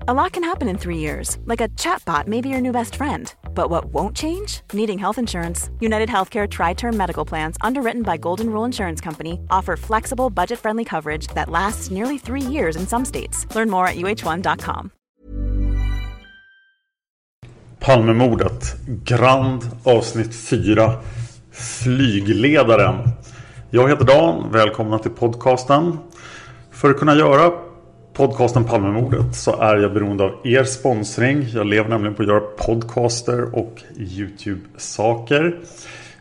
A lot can happen in three years, like a chatbot may be your new best friend. But what won't change? Needing health insurance. United Healthcare Tri Term Medical Plans, underwritten by Golden Rule Insurance Company, offer flexible, budget friendly coverage that lasts nearly three years in some states. Learn more at uh1.com. Palmemordet. Grand avsnitt 4. Flygledaren. Jag heter Dan. Välkomna till podcasten. För att kunna göra podcasten Palmemordet så är jag beroende av er sponsring. Jag lever nämligen på att göra podcaster och YouTube-saker.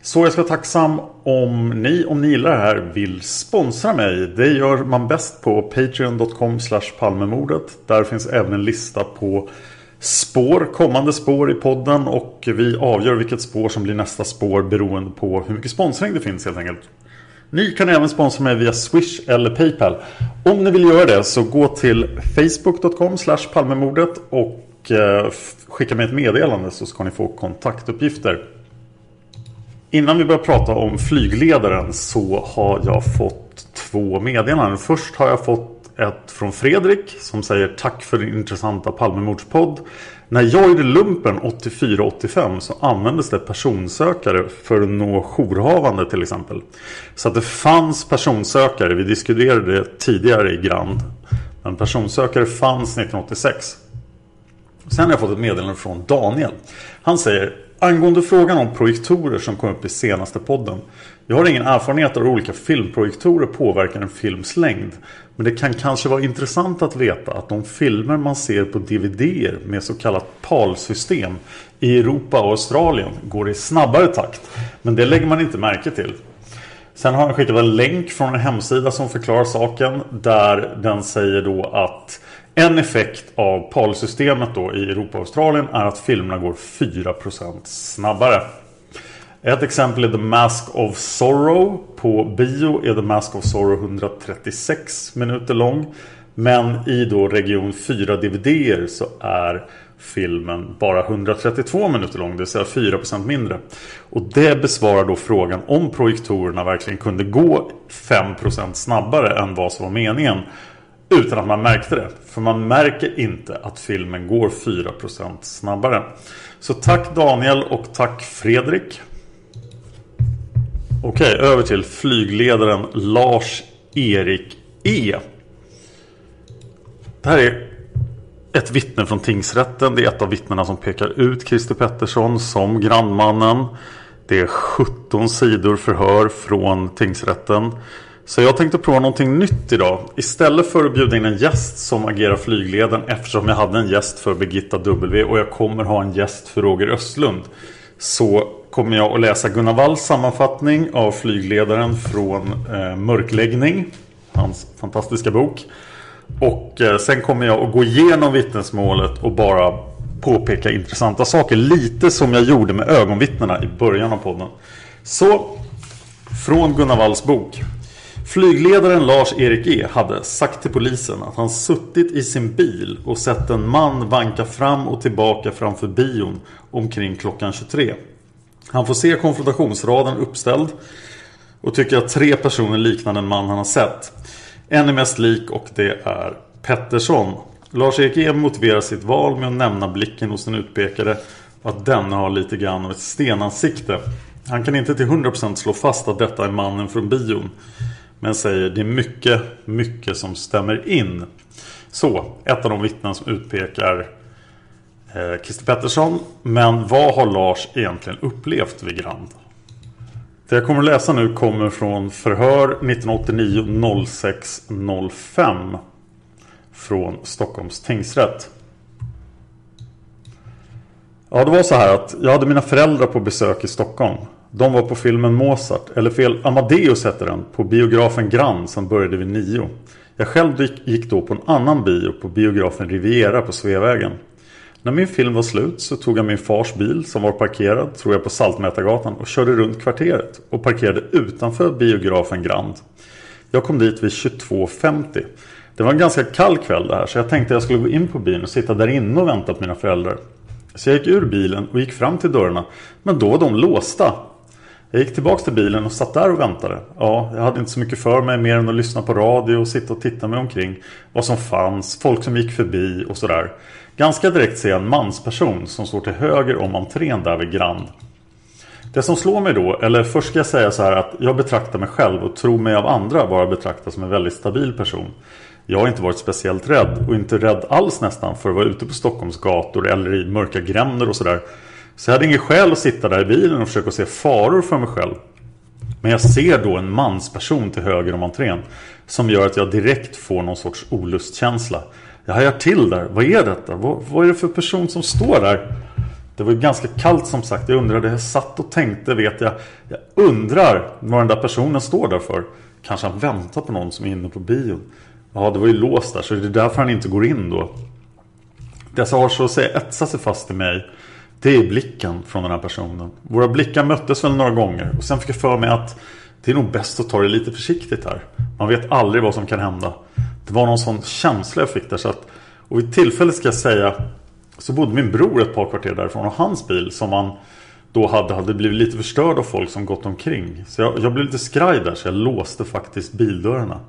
Så jag ska vara tacksam om ni, om ni gillar det här, vill sponsra mig. Det gör man bäst på patreon.com palmemordet. Där finns även en lista på spår, kommande spår i podden och vi avgör vilket spår som blir nästa spår beroende på hur mycket sponsring det finns helt enkelt. Ni kan även sponsra mig via Swish eller Paypal. Om ni vill göra det så gå till facebook.com palmemordet och eh, skicka mig ett meddelande så ska ni få kontaktuppgifter. Innan vi börjar prata om flygledaren så har jag fått två meddelanden. Först har jag fått ett från Fredrik som säger tack för din intressanta Palmemordspodd. När jag gjorde lumpen 84-85 så användes det personsökare för att nå jourhavande till exempel. Så att det fanns personsökare, vi diskuterade det tidigare i Grand. Men personsökare fanns 1986. Sen har jag fått ett meddelande från Daniel. Han säger Angående frågan om projektorer som kom upp i senaste podden. Jag har ingen erfarenhet av hur olika filmprojektorer påverkar en films längd. Men det kan kanske vara intressant att veta att de filmer man ser på DVD med så kallat PAL-system i Europa och Australien går i snabbare takt. Men det lägger man inte märke till. Sen har han skickat en länk från en hemsida som förklarar saken. Där den säger då att en effekt av PAL-systemet då i Europa och Australien är att filmerna går 4% snabbare. Ett exempel är The Mask of Sorrow. På bio är The Mask of Sorrow 136 minuter lång. Men i då region 4 DVD så är filmen bara 132 minuter lång, det vill säga 4% mindre. Och det besvarar då frågan om projektorerna verkligen kunde gå 5% snabbare än vad som var meningen. Utan att man märkte det. För man märker inte att filmen går 4% snabbare. Så tack Daniel och tack Fredrik. Okej, över till flygledaren Lars-Erik E. Det här är ett vittne från tingsrätten. Det är ett av vittnena som pekar ut Christer Pettersson som grannmannen. Det är 17 sidor förhör från tingsrätten. Så jag tänkte prova någonting nytt idag. Istället för att bjuda in en gäst som agerar flygledaren eftersom jag hade en gäst för Birgitta W och jag kommer ha en gäst för Roger Östlund. Så kommer jag att läsa Gunnar Walls sammanfattning av flygledaren från eh, Mörkläggning. Hans fantastiska bok. Och eh, sen kommer jag att gå igenom vittnesmålet och bara påpeka intressanta saker. Lite som jag gjorde med ögonvittnena i början av podden. Så, från Gunnar Walls bok. Flygledaren Lars-Erik E hade sagt till polisen att han suttit i sin bil och sett en man vanka fram och tillbaka framför bion omkring klockan 23. Han får se konfrontationsraden uppställd och tycker att tre personer liknar den man han har sett. En är mest lik och det är Pettersson. Lars-Erik E motiverar sitt val med att nämna blicken hos den utpekade och att denna har lite grann av ett stenansikte. Han kan inte till 100% slå fast att detta är mannen från bion. Men säger det är mycket, mycket som stämmer in. Så, ett av de vittnen som utpekar Eh, Christer Pettersson. Men vad har Lars egentligen upplevt vid Grand? Det jag kommer att läsa nu kommer från förhör 1989 06 05 från Stockholms tingsrätt. Ja, det var så här att jag hade mina föräldrar på besök i Stockholm. De var på filmen Mozart, eller fel, Amadeus hette den, på biografen Grand som började vid nio. Jag själv gick då på en annan bio på biografen Riviera på Sveavägen. När min film var slut så tog jag min fars bil som var parkerad, tror jag på Saltmätargatan och körde runt kvarteret och parkerade utanför biografen Grand. Jag kom dit vid 22.50. Det var en ganska kall kväll det här så jag tänkte jag skulle gå in på bilen och sitta där inne och vänta på mina föräldrar. Så jag gick ur bilen och gick fram till dörrarna. Men då var de låsta. Jag gick tillbaks till bilen och satt där och väntade. Ja, jag hade inte så mycket för mig mer än att lyssna på radio och sitta och titta mig omkring. Vad som fanns, folk som gick förbi och sådär. Ganska direkt ser jag en mansperson som står till höger om entrén där vid Grand. Det som slår mig då, eller först ska jag säga så här att jag betraktar mig själv och tror mig av andra vara betraktad som en väldigt stabil person. Jag har inte varit speciellt rädd och inte rädd alls nästan för att vara ute på Stockholms gator eller i mörka gränder och sådär. Så jag hade ingen skäl att sitta där i bilen och försöka se faror för mig själv. Men jag ser då en mansperson till höger om entrén som gör att jag direkt får någon sorts olustkänsla. Jag hajar till där. Vad är detta? Vad, vad är det för person som står där? Det var ju ganska kallt som sagt. Jag undrade, jag satt och tänkte, vet jag. Jag undrar vad den där personen står där för. Kanske han väntar på någon som är inne på bion. Ja, det var ju låst där så det är därför han inte går in då. Det som har så att säga etsat sig fast i mig. Det är blicken från den här personen. Våra blickar möttes väl några gånger. Och sen fick jag för mig att det är nog bäst att ta det lite försiktigt här. Man vet aldrig vad som kan hända. Det var någon sån känsla jag fick där så att Och vid tillfället ska jag säga Så bodde min bror ett par kvarter därifrån och hans bil som man då hade, hade blivit lite förstörd av folk som gått omkring. Så jag, jag blev lite skraj där så jag låste faktiskt bildörrarna.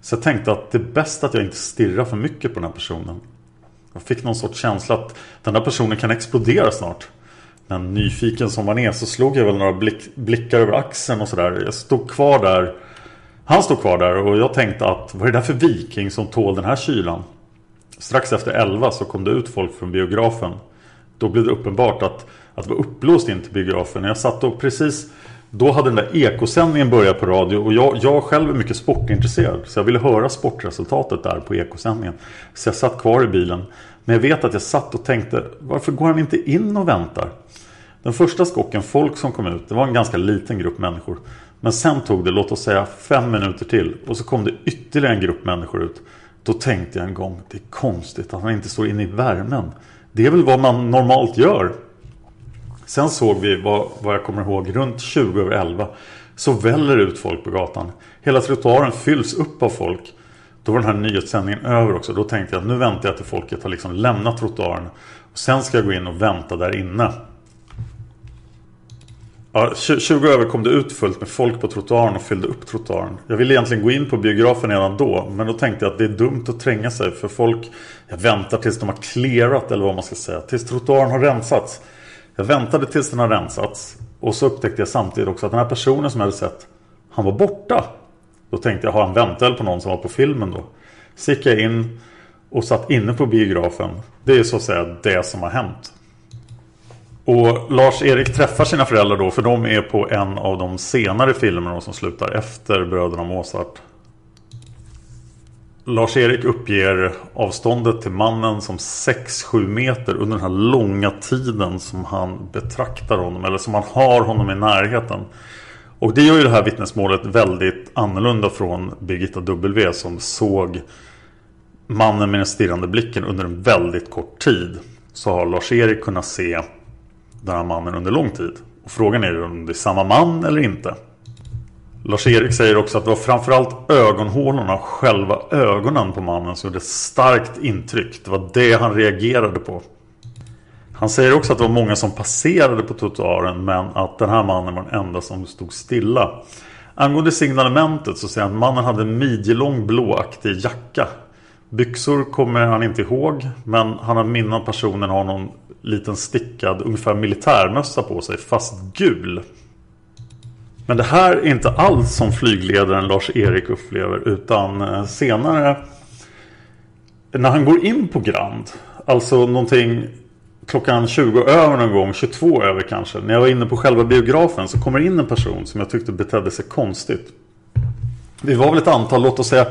Så jag tänkte att det är bäst att jag inte stirrar för mycket på den här personen. Jag fick någon sorts känsla att den här personen kan explodera snart. Men nyfiken som man är så slog jag väl några blick, blickar över axeln och sådär. Jag stod kvar där han stod kvar där och jag tänkte att vad är det där för viking som tål den här kylan? Strax efter 11 så kom det ut folk från biografen. Då blev det uppenbart att, att det var uppblåst in till biografen. Jag satt och precis då hade den där ekosändningen börjat på radio och jag, jag själv är mycket sportintresserad. Så jag ville höra sportresultatet där på ekosändningen. Så jag satt kvar i bilen. Men jag vet att jag satt och tänkte varför går han inte in och väntar? Den första skocken folk som kom ut, det var en ganska liten grupp människor. Men sen tog det, låt oss säga, fem minuter till. Och så kom det ytterligare en grupp människor ut. Då tänkte jag en gång, det är konstigt att han inte står inne i värmen. Det är väl vad man normalt gör. Sen såg vi, vad, vad jag kommer ihåg, runt 20 över 11. Så väller ut folk på gatan. Hela trottoaren fylls upp av folk. Då var den här nyhetssändningen över också. Då tänkte jag att nu väntar jag till folket har liksom lämnat trottoaren. Och sen ska jag gå in och vänta där inne. Ja, 20 över kom det ut fullt med folk på trottoaren och fyllde upp trottoaren. Jag ville egentligen gå in på biografen redan då. Men då tänkte jag att det är dumt att tränga sig. För folk, jag väntar tills de har clearat eller vad man ska säga. Tills trottoaren har rensats. Jag väntade tills den har rensats. Och så upptäckte jag samtidigt också att den här personen som jag hade sett. Han var borta. Då tänkte jag, har han väntat på någon som var på filmen då? Så gick jag in och satt inne på biografen. Det är så att säga det som har hänt. Och Lars-Erik träffar sina föräldrar då för de är på en av de senare filmerna som slutar efter Bröderna Mozart. Lars-Erik uppger avståndet till mannen som 6-7 meter under den här långa tiden som han betraktar honom eller som han har honom i närheten. Och det gör ju det här vittnesmålet väldigt annorlunda från Birgitta W som såg mannen med den stirrande blicken under en väldigt kort tid. Så har Lars-Erik kunnat se den här mannen under lång tid. Och frågan är om det är samma man eller inte. Lars-Erik säger också att det var framförallt ögonhålorna och själva ögonen på mannen som gjorde ett starkt intryck. Det var det han reagerade på. Han säger också att det var många som passerade på trottoaren men att den här mannen var den enda som stod stilla. Angående signalementet så säger han att mannen hade en midjelång blåaktig jacka. Byxor kommer han inte ihåg men han har minne av personen har någon liten stickad ungefär militärmössa på sig fast gul. Men det här är inte alls som flygledaren Lars-Erik upplever utan eh, senare när han går in på Grand, alltså någonting klockan 20 över någon gång, 22 över kanske. När jag var inne på själva biografen så kommer in en person som jag tyckte betedde sig konstigt. Vi var väl ett antal, låt oss säga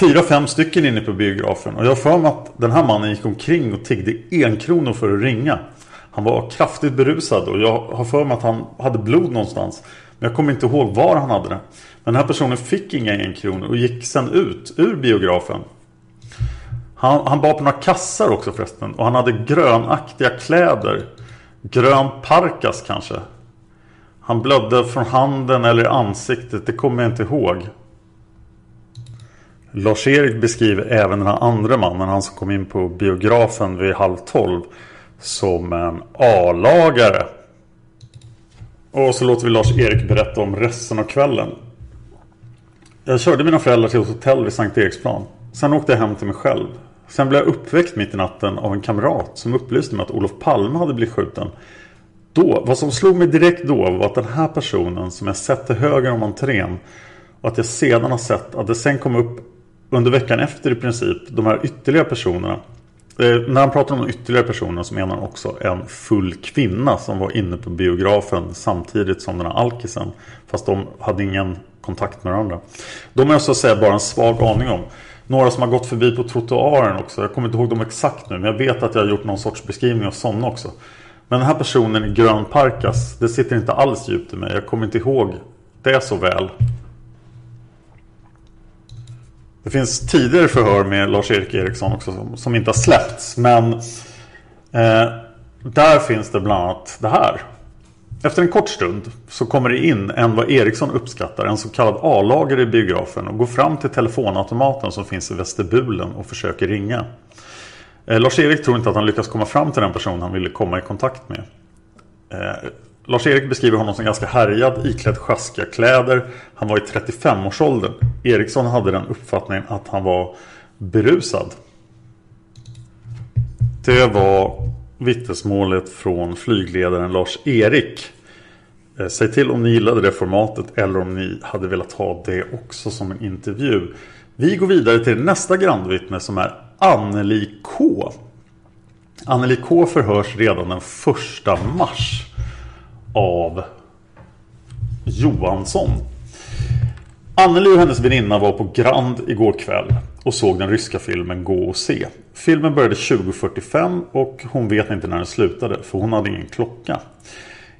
fyra, fem stycken inne på biografen. Och jag har för mig att den här mannen gick omkring och tiggde en kronor för att ringa. Han var kraftigt berusad och jag har för mig att han hade blod någonstans. Men jag kommer inte ihåg var han hade det. Men den här personen fick inga en kronor och gick sen ut ur biografen. Han, han bar på några kassar också förresten. Och han hade grönaktiga kläder. Grön parkas kanske. Han blödde från handen eller ansiktet. Det kommer jag inte ihåg. Lars-Erik beskriver även den här andra mannen. Han som kom in på biografen vid halv tolv. Som en A-lagare. Och så låter vi Lars-Erik berätta om resten av kvällen. Jag körde mina föräldrar till ett hotell vid Sankt Eriksplan. Sen åkte jag hem till mig själv. Sen blev jag uppväckt mitt i natten av en kamrat som upplyste mig att Olof Palme hade blivit skjuten. Då, vad som slog mig direkt då var att den här personen som jag sett till höger om entrén och att jag sedan har sett att det sen kom upp under veckan efter i princip de här ytterligare personerna. Eh, när han pratar om de ytterligare personerna så menar han också en full kvinna som var inne på biografen samtidigt som den här alkisen. Fast de hade ingen kontakt med varandra. De har jag så att säga bara en svag aning om. Några som har gått förbi på trottoaren också. Jag kommer inte ihåg dem exakt nu. Men jag vet att jag har gjort någon sorts beskrivning av sådana också. Men den här personen i grön parkas. Det sitter inte alls djupt i mig. Jag kommer inte ihåg det så väl. Det finns tidigare förhör med Lars-Erik Eriksson också som, som, inte har släppts. Men eh, där finns det bland annat det här. Efter en kort stund så kommer det in en vad Eriksson uppskattar, en så kallad A-lagare i biografen och går fram till telefonautomaten som finns i vestibulen och försöker ringa. Eh, Lars-Erik tror inte att han lyckas komma fram till den person han ville komma i kontakt med. Eh, Lars-Erik beskriver honom som ganska härjad, iklädd sjaskiga kläder. Han var i 35-årsåldern. Eriksson hade den uppfattningen att han var berusad. Det var vittnesmålet från flygledaren Lars-Erik. Eh, säg till om ni gillade det formatet eller om ni hade velat ha det också som en intervju. Vi går vidare till nästa grandvittne som är Anneli K. Anneli K förhörs redan den första mars av Johansson. Anneli och hennes väninna var på Grand igår kväll och såg den ryska filmen Gå och se. Filmen började 20.45 och hon vet inte när den slutade för hon hade ingen klocka.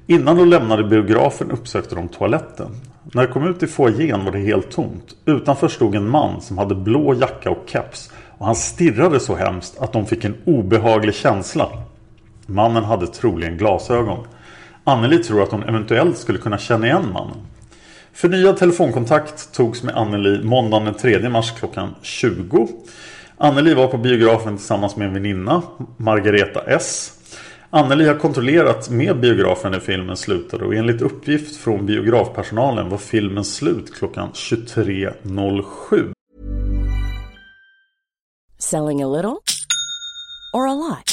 Innan de lämnade biografen uppsökte de toaletten. När de kom ut i foajén var det helt tomt. Utanför stod en man som hade blå jacka och keps och han stirrade så hemskt att de fick en obehaglig känsla. Mannen hade troligen glasögon. Anneli tror att hon eventuellt skulle kunna känna igen mannen. Förnyad telefonkontakt togs med Anneli måndagen den 3 mars klockan 20. Anneli var på biografen tillsammans med en väninna, Margareta S. Anneli har kontrollerat med biografen när filmen slutade och enligt uppgift från biografpersonalen var filmen slut klockan 23.07. Selling a little or a lot?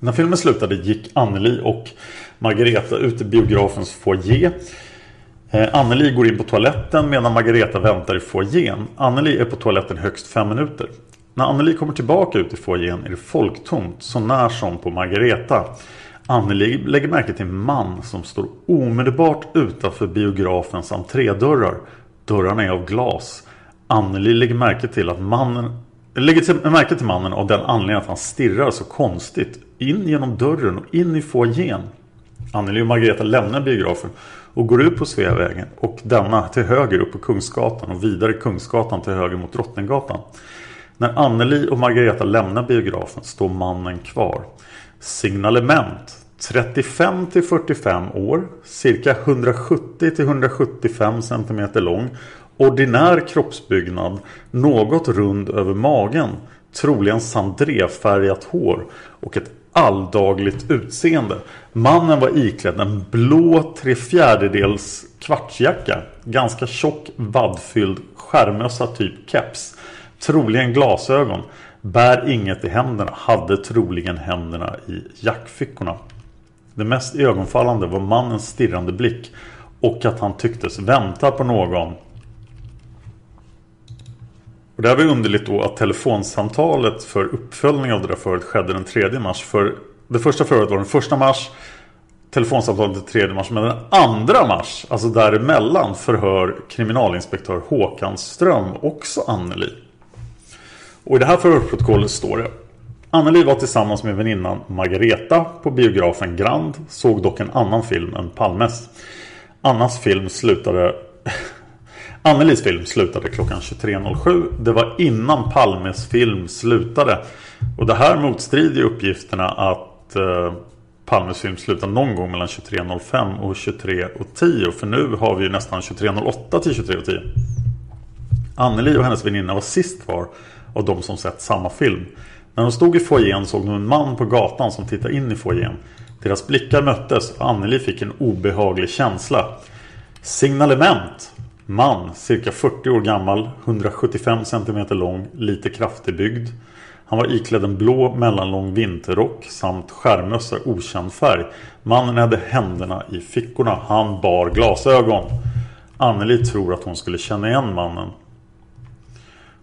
När filmen slutade gick Anneli och Margareta ut i biografens foyer. Eh, Anneli går in på toaletten medan Margareta väntar i foajén. Anneli är på toaletten högst fem minuter. När Anneli kommer tillbaka ut i foajén är det folktomt så när som på Margareta. Anneli lägger märke till en man som står omedelbart utanför biografens entrédörrar. Dörrarna är av glas. Anneli lägger märke till att mannen lägger till, märke till mannen av den anledningen att han stirrar så konstigt in genom dörren och in i foajén. Anneli och Margareta lämnar biografen och går ut på Sveavägen och denna till höger upp på Kungsgatan och vidare Kungsgatan till höger mot Drottninggatan. När Anneli och Margareta lämnar biografen står mannen kvar. Signalement 35 till 45 år, cirka 170 till 175 cm lång, ordinär kroppsbyggnad, något rund över magen, troligen sandrefärgat hår och ett alldagligt utseende. Mannen var iklädd en blå trefjärdedels kvartsjacka, ganska tjock vaddfylld skärmösa typ keps, troligen glasögon, bär inget i händerna, hade troligen händerna i jackfickorna. Det mest ögonfallande var mannens stirrande blick och att han tycktes vänta på någon. Och det här var underligt då att telefonsamtalet för uppföljning av det där förhöret skedde den 3 mars. För det första förhöret var den 1 mars. Telefonsamtalet den 3 mars. Men den 2 mars, alltså däremellan, förhör kriminalinspektör Håkan Ström också Anneli. Och i det här förhörsprotokollet står det Anneli var tillsammans med väninnan Margareta på biografen Grand Såg dock en annan film än Palmes Annas film slutade Annelies film slutade klockan 23.07 Det var innan Palmes film slutade Och det här motstrider uppgifterna att eh, Palmes film slutade någon gång mellan 23.05 och 23.10 För nu har vi ju nästan 23.08 till 23.10 Anneli och hennes väninna var sist kvar av de som sett samma film. När de stod i foajén såg de en man på gatan som tittade in i foajén. Deras blickar möttes och Anneli fick en obehaglig känsla. Signalement. Man, cirka 40 år gammal, 175 cm lång, lite kraftig byggd. Han var iklädd en blå mellanlång vinterrock samt skärmössa okänd färg. Mannen hade händerna i fickorna. Han bar glasögon. Anneli tror att hon skulle känna igen mannen.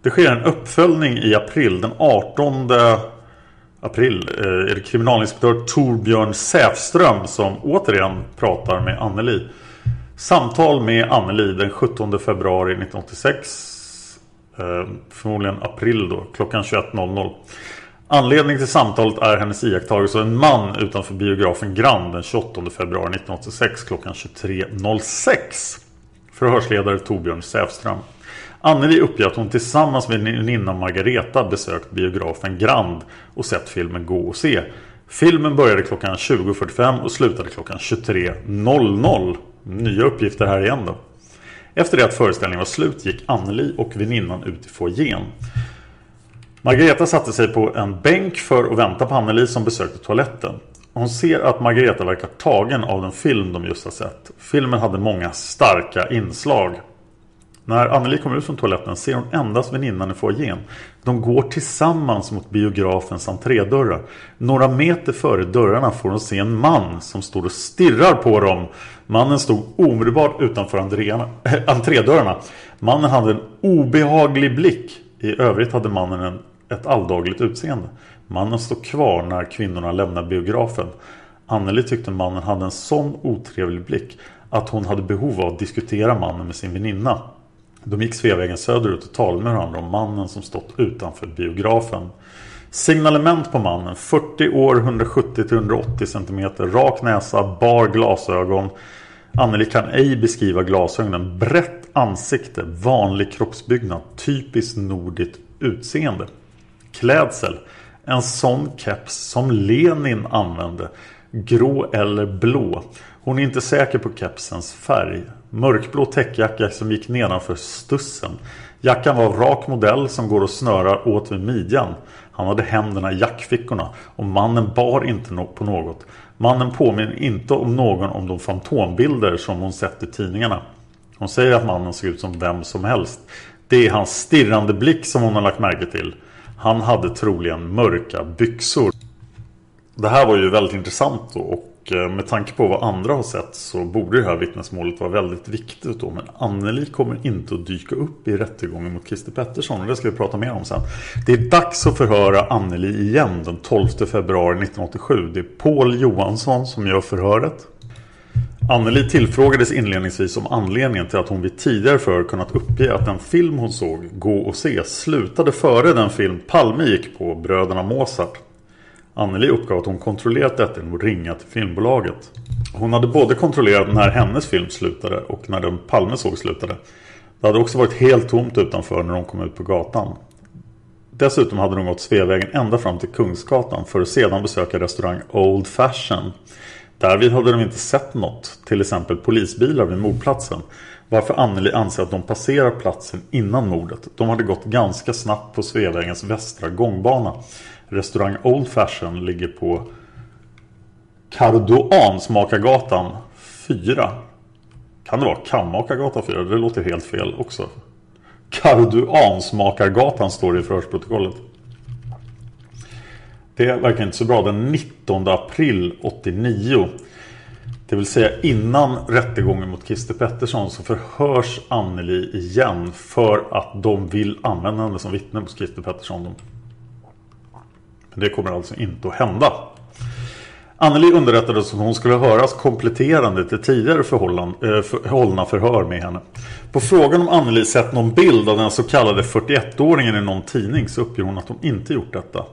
Det sker en uppföljning i april. Den 18 april eh, är det kriminalinspektör Torbjörn Säfström som återigen pratar med Anneli. Samtal med Anneli den 17 februari 1986. Eh, förmodligen april då, klockan 21.00. Anledning till samtalet är hennes iakttagelse av en man utanför biografen Grand den 28 februari 1986 klockan 23.06. Förhörsledare Torbjörn Säfström. Anneli uppger att hon tillsammans med väninnan Margareta besökt biografen Grand och sett filmen Gå och se. Filmen började klockan 20.45 och slutade klockan 23.00. Nya uppgifter här igen då. Efter det att föreställningen var slut gick Anneli och väninnan ut i foajén. Margareta satte sig på en bänk för att vänta på Anneli som besökte toaletten. Hon ser att Margareta verkar tagen av den film de just har sett. Filmen hade många starka inslag. När Anneli kommer ut från toaletten ser hon endast väninnan i foajén. De går tillsammans mot biografens entrédörrar. Några meter före dörrarna får hon se en man som står och stirrar på dem. Mannen stod omedelbart utanför entrédörrarna. Mannen hade en obehaglig blick. I övrigt hade mannen en, ett alldagligt utseende. Mannen står kvar när kvinnorna lämnar biografen. Anneli tyckte mannen hade en sån otrevlig blick att hon hade behov av att diskutera mannen med sin väninna. De gick Sveavägen söderut och talade med varandra om mannen som stått utanför biografen. Signalement på mannen. 40 år, 170-180 cm, rak näsa, bar glasögon. Anneli kan ej beskriva glasögonen. Brett ansikte, vanlig kroppsbyggnad, typiskt nordiskt utseende. Klädsel. En sån keps som Lenin använde. Grå eller blå. Hon är inte säker på kepsens färg. Mörkblå täckjacka som gick nedanför stussen. Jackan var av rak modell som går och snörar åt vid midjan. Han hade händerna i jackfickorna och mannen bar inte på något. Mannen påminner inte om någon om de fantombilder som hon sett i tidningarna. Hon säger att mannen ser ut som vem som helst. Det är hans stirrande blick som hon har lagt märke till. Han hade troligen mörka byxor. Det här var ju väldigt intressant då och Eh, med tanke på vad andra har sett så borde det här vittnesmålet vara väldigt viktigt då. Men Anneli kommer inte att dyka upp i rättegången mot Christer Pettersson och det ska vi prata mer om sen. Det är dags att förhöra Anneli igen den 12 februari 1987. Det är Paul Johansson som gör förhöret. Anneli tillfrågades inledningsvis om anledningen till att hon vid tidigare förhör kunnat uppge att den film hon såg, Gå och se, slutade före den film Palme gick på, Bröderna Mozart. Anneli uppgav att hon kontrollerat detta genom att ringa till filmbolaget. Hon hade både kontrollerat när hennes film slutade och när den Palme såg slutade. Det hade också varit helt tomt utanför när de kom ut på gatan. Dessutom hade de gått Sveavägen ända fram till Kungsgatan för att sedan besöka restaurang Old Fashion. Därvid hade de inte sett något, till exempel polisbilar vid mordplatsen. Varför Anneli anser att de passerar platsen innan mordet. De hade gått ganska snabbt på Sveavägens västra gångbana. Restaurang Old Fashion ligger på Cardoansmakargatan 4. Kan det vara Kammakargatan 4? Det låter helt fel också. Cardoansmakargatan står det i förhörsprotokollet. Det verkar inte så bra. Den 19 april 89. Det vill säga innan rättegången mot Christer Pettersson så förhörs Anneli igen för att de vill använda henne som vittne mot Christer Pettersson. Men det kommer alltså inte att hända. Anneli underrättades att hon skulle höras kompletterande till tidigare eh, för, hållna förhör med henne. På frågan om Anneli sett någon bild av den så kallade 41-åringen i någon tidning så uppger hon att hon inte gjort detta.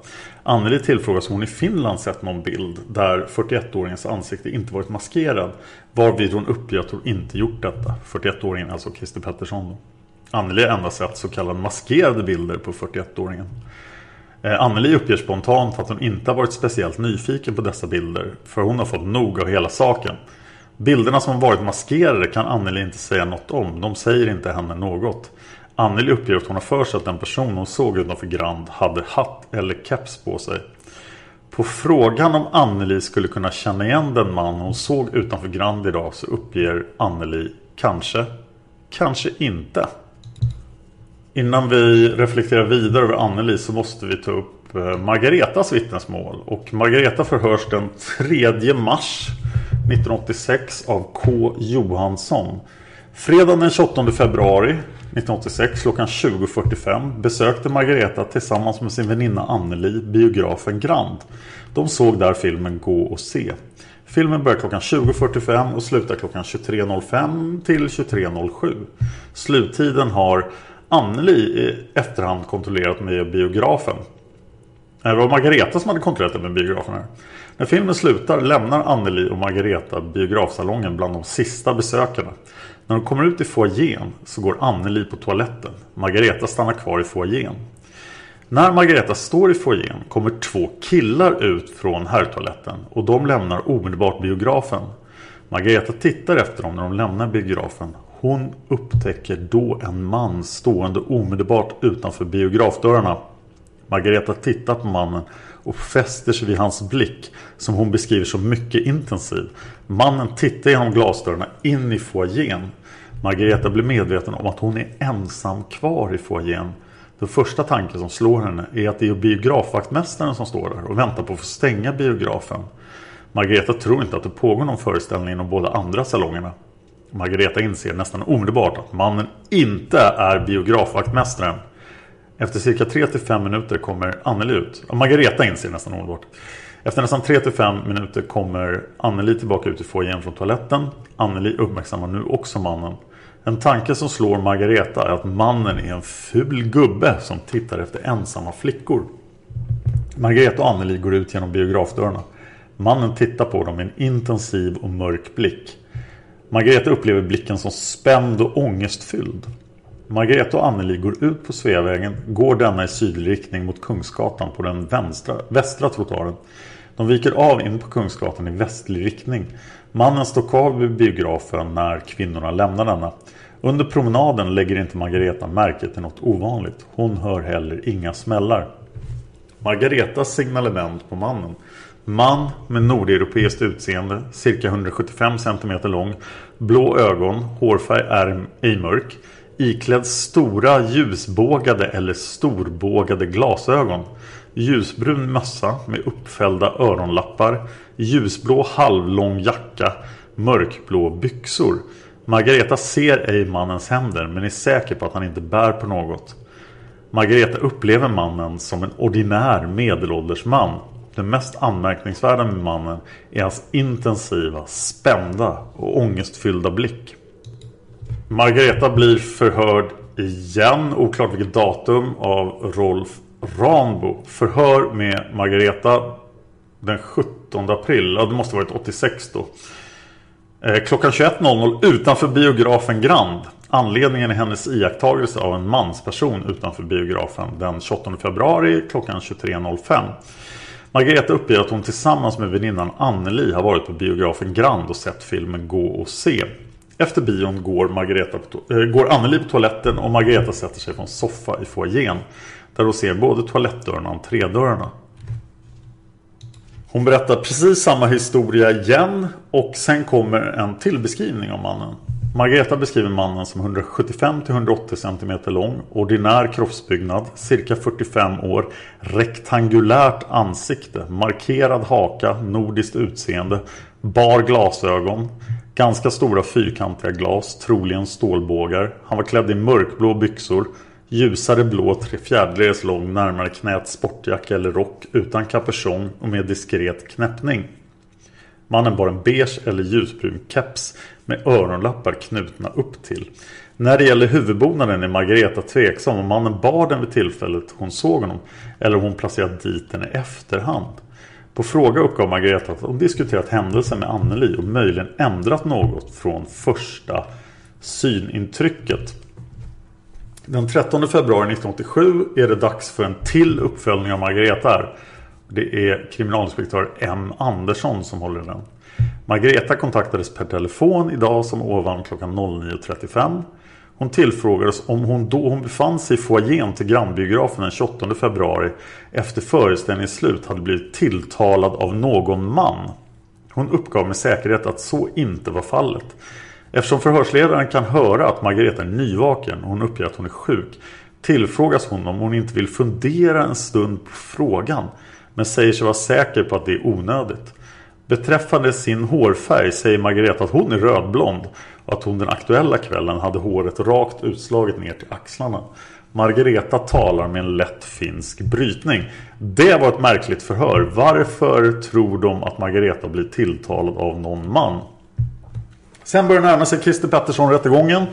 Anneli tillfrågas om hon i Finland sett någon bild där 41-åringens ansikte inte varit maskerad. Varvid hon uppger att hon inte gjort detta. 41-åringen, alltså Christer Pettersson. Anneli har endast sett så kallade maskerade bilder på 41-åringen. Eh, Anneli uppger spontant att hon inte har varit speciellt nyfiken på dessa bilder. För hon har fått nog av hela saken. Bilderna som varit maskerade kan Anneli inte säga något om. De säger inte henne något. Anneli uppger att hon har för sig att den person hon såg utanför Grand hade hatt eller keps på sig. På frågan om Anneli skulle kunna känna igen den man hon såg utanför Grand idag så uppger Anneli kanske, kanske inte. Innan vi reflekterar vidare över Anneli så måste vi ta upp eh, Margaretas vittnesmål. Och Margareta förhörs den 3 mars 1986 av K. Johansson. Fredagen den 28 februari 1986 klockan 20.45 besökte Margareta tillsammans med sin väninna Anneli biografen Grand. De såg där filmen Gå och se. Filmen börjar klockan 20.45 och slutar klockan 23.05 till 23.07. Sluttiden har Anneli i efterhand kontrollerat med biografen. Det var Margareta som hade kontrollerat med biografen här. När filmen slutar lämnar Anneli och Margareta biografsalongen bland de sista besökarna. När de kommer ut i foajén så går Anneli på toaletten. Margareta stannar kvar i foajén. När Margareta står i foajén kommer två killar ut från herrtoaletten och de lämnar omedelbart biografen. Margareta tittar efter dem när de lämnar biografen. Hon upptäcker då en man stående omedelbart utanför biografdörrarna. Margareta tittar på mannen och fäster sig vid hans blick som hon beskriver som mycket intensiv. Mannen tittar genom glasdörrarna in i foajén. Margareta blir medveten om att hon är ensam kvar i foajén. Den första tanken som slår henne är att det är biografvaktmästaren som står där och väntar på att få stänga biografen. Margareta tror inte att det pågår någon föreställning inom båda andra salongerna. Margareta inser nästan omedelbart att mannen inte är biografvaktmästaren. Efter cirka 3-5 minuter kommer Anneli ut. Margareta inser nästan omedelbart. Efter nästan 3-5 minuter kommer Anneli tillbaka ut i foajén från toaletten. Anneli uppmärksammar nu också mannen. En tanke som slår Margareta är att mannen är en ful gubbe som tittar efter ensamma flickor. Margareta och Anneli går ut genom biografdörrarna. Mannen tittar på dem med en intensiv och mörk blick. Margareta upplever blicken som spänd och ångestfylld. Margareta och Anneli går ut på Sveavägen, går denna i sydlig riktning mot Kungsgatan på den vänstra, västra trottoaren. De viker av in på Kungsgatan i västlig riktning. Mannen står kvar vid biografen när kvinnorna lämnar denna. Under promenaden lägger inte Margareta märke till något ovanligt. Hon hör heller inga smällar. Margaretas signalement på mannen. Man med nordeuropeiskt utseende, cirka 175 cm lång, blå ögon, hårfärg är ej mörk, iklädd stora ljusbågade eller storbågade glasögon, ljusbrun mössa med uppfällda öronlappar, ljusblå halvlång jacka, mörkblå byxor. Margareta ser ej mannens händer men är säker på att han inte bär på något. Margareta upplever mannen som en ordinär medelålders man. Det mest anmärkningsvärda med mannen är hans intensiva, spända och ångestfyllda blick. Margareta blir förhörd igen, oklart vilket datum, av Rolf Ranbo. Förhör med Margareta den 17 april, ja det måste varit 86 då. Eh, klockan 21.00 utanför biografen Grand. Anledningen är hennes iakttagelse av en mansperson utanför biografen den 28 februari klockan 23.05. Margareta uppger att hon tillsammans med väninnan Anneli har varit på biografen Grand och sett filmen Gå och se. Efter bion går, Margareta på äh, går Anneli på toaletten och Margareta sätter sig på en soffa i foajén. Där hon ser både toalettdörrarna och entrédörrarna. Hon berättar precis samma historia igen och sen kommer en till beskrivning av mannen. Margareta beskriver mannen som 175-180 cm lång, ordinär kroppsbyggnad, cirka 45 år, rektangulärt ansikte, markerad haka, nordiskt utseende, bar glasögon, ganska stora fyrkantiga glas, troligen stålbågar. Han var klädd i mörkblå byxor, ljusare blå tre fjärdedels lång närmare knät sportjacka eller rock utan kapuschong och med diskret knäppning. Mannen bar en beige eller ljusbrun keps med öronlappar knutna upp till. När det gäller huvudbonaden är Margareta tveksam om mannen bar den vid tillfället hon såg honom eller om hon placerat dit den i efterhand. På fråga uppgav Margareta att hon diskuterat händelsen med Anneli och möjligen ändrat något från första synintrycket. Den 13 februari 1987 är det dags för en till uppföljning av Margareta här. Det är kriminalinspektör M. Andersson som håller den. Margareta kontaktades per telefon idag som ovan klockan 09.35. Hon tillfrågades om hon då hon befann sig i foajén till grannbiografen den 28 februari efter föreställningens slut hade blivit tilltalad av någon man. Hon uppgav med säkerhet att så inte var fallet. Eftersom förhörsledaren kan höra att Margareta är nyvaken och hon uppger att hon är sjuk tillfrågas hon om hon inte vill fundera en stund på frågan men säger sig vara säker på att det är onödigt. Beträffande sin hårfärg säger Margareta att hon är rödblond och att hon den aktuella kvällen hade håret rakt utslaget ner till axlarna. Margareta talar med en lätt finsk brytning. Det var ett märkligt förhör. Varför tror de att Margareta blir tilltalad av någon man? Sen börjar närma sig Christer Pettersson rättegången.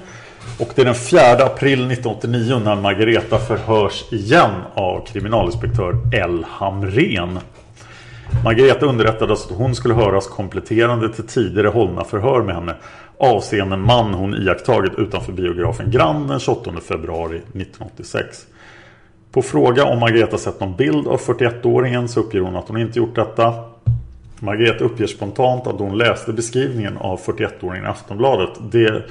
Och det är den 4 april 1989 när Margareta förhörs igen av kriminalinspektör L. Hamren. Margareta underrättades att hon skulle höras kompletterande till tidigare hållna förhör med henne avseende en man hon iakttagit utanför biografen Grand den 28 februari 1986. På fråga om Margareta sett någon bild av 41-åringen så uppger hon att hon inte gjort detta. Margareta uppger spontant att hon läste beskrivningen av 41-åringen i Aftonbladet. Det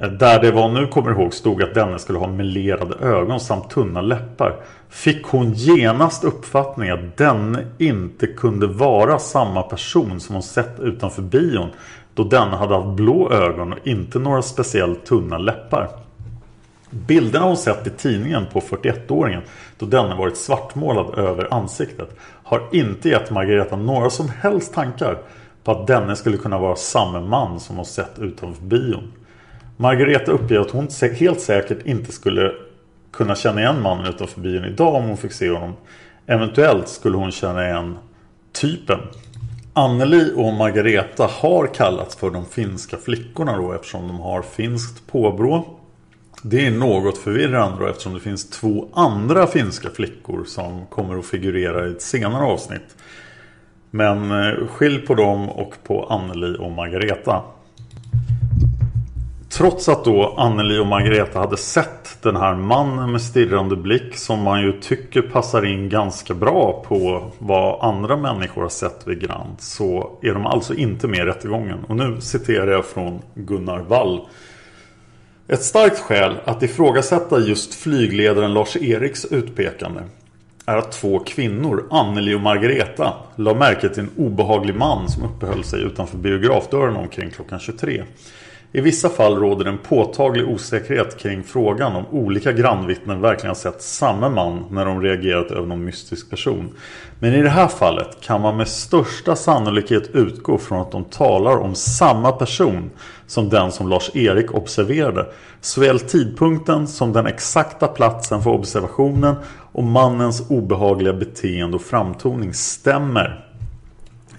där det var nu kommer ihåg stod att denne skulle ha melerade ögon samt tunna läppar. Fick hon genast uppfattningen att denne inte kunde vara samma person som hon sett utanför bion. Då denne hade haft blå ögon och inte några speciellt tunna läppar. Bilderna hon sett i tidningen på 41-åringen då denne varit svartmålad över ansiktet har inte gett Margareta några som helst tankar på att denne skulle kunna vara samma man som hon sett utanför bion. Margareta uppger att hon helt säkert inte skulle kunna känna igen mannen utanför bion idag om hon fick se honom. Eventuellt skulle hon känna igen typen. Anneli och Margareta har kallats för de finska flickorna då eftersom de har finskt påbrå. Det är något förvirrande då eftersom det finns två andra finska flickor som kommer att figurera i ett senare avsnitt. Men eh, skilj på dem och på Anneli och Margareta. Trots att då Anneli och Margareta hade sett den här mannen med stirrande blick som man ju tycker passar in ganska bra på vad andra människor har sett vid Grand så är de alltså inte med i rättegången. Och nu citerar jag från Gunnar Wall. Ett starkt skäl att ifrågasätta just flygledaren Lars Eriks utpekande är att två kvinnor, Anneli och Margareta, la märke till en obehaglig man som uppehöll sig utanför biografdörren omkring klockan 23. I vissa fall råder en påtaglig osäkerhet kring frågan om olika grannvittnen verkligen har sett samma man när de reagerat över någon mystisk person. Men i det här fallet kan man med största sannolikhet utgå från att de talar om samma person som den som Lars-Erik observerade. Såväl tidpunkten som den exakta platsen för observationen och mannens obehagliga beteende och framtoning stämmer.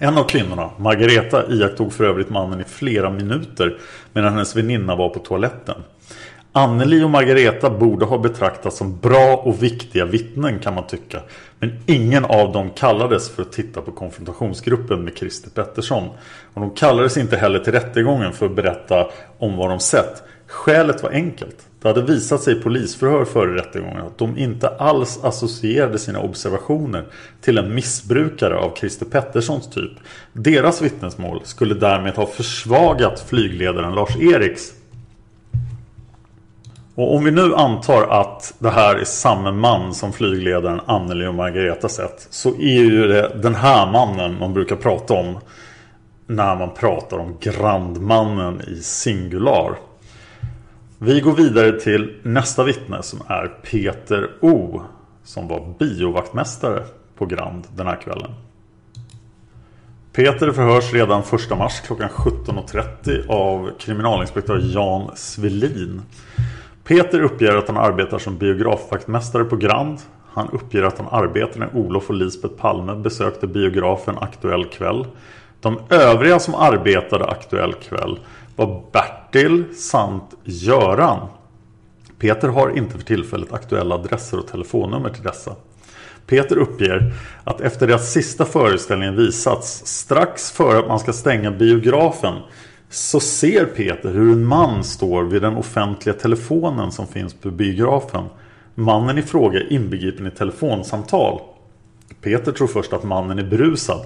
En av kvinnorna, Margareta, iakttog för övrigt mannen i flera minuter medan hennes väninna var på toaletten. Anneli och Margareta borde ha betraktats som bra och viktiga vittnen kan man tycka. Men ingen av dem kallades för att titta på konfrontationsgruppen med Christer Pettersson. Och de kallades inte heller till rättegången för att berätta om vad de sett. Skälet var enkelt. Det hade visat sig i polisförhör före rättegången att de inte alls associerade sina observationer till en missbrukare av Christer Petterssons typ. Deras vittnesmål skulle därmed ha försvagat flygledaren Lars Eriks. Och om vi nu antar att det här är samma man som flygledaren Anneli och Margareta sett så är ju det den här mannen man brukar prata om när man pratar om Grandmannen i singular. Vi går vidare till nästa vittne som är Peter O. Som var biovaktmästare på Grand den här kvällen. Peter förhörs redan 1 mars klockan 17.30 av kriminalinspektör Jan Svelin. Peter uppger att han arbetar som biografvaktmästare på Grand. Han uppger att han arbetar när Olof och Lisbeth Palme besökte biografen Aktuell kväll. De övriga som arbetade Aktuell kväll var Bertil samt Göran. Peter har inte för tillfället aktuella adresser och telefonnummer till dessa. Peter uppger att efter det att sista föreställningen visats strax före att man ska stänga biografen så ser Peter hur en man står vid den offentliga telefonen som finns på biografen. Mannen i fråga är inbegripen i telefonsamtal. Peter tror först att mannen är berusad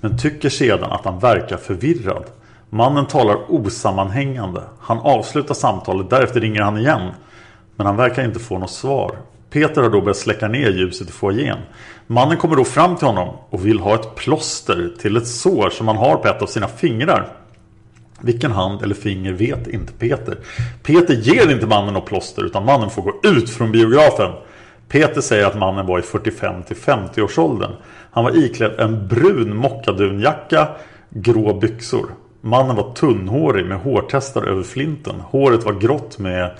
men tycker sedan att han verkar förvirrad. Mannen talar osammanhängande. Han avslutar samtalet, därefter ringer han igen. Men han verkar inte få något svar. Peter har då börjat släcka ner ljuset i foajén. Mannen kommer då fram till honom och vill ha ett plåster till ett sår som han har på ett av sina fingrar. Vilken hand eller finger vet inte Peter. Peter ger inte mannen något plåster utan mannen får gå ut från biografen. Peter säger att mannen var i 45 till 50 års åldern. Han var iklädd en brun mockadunjacka, grå byxor. Mannen var tunnhårig med hårtestar över flinten. Håret var grått med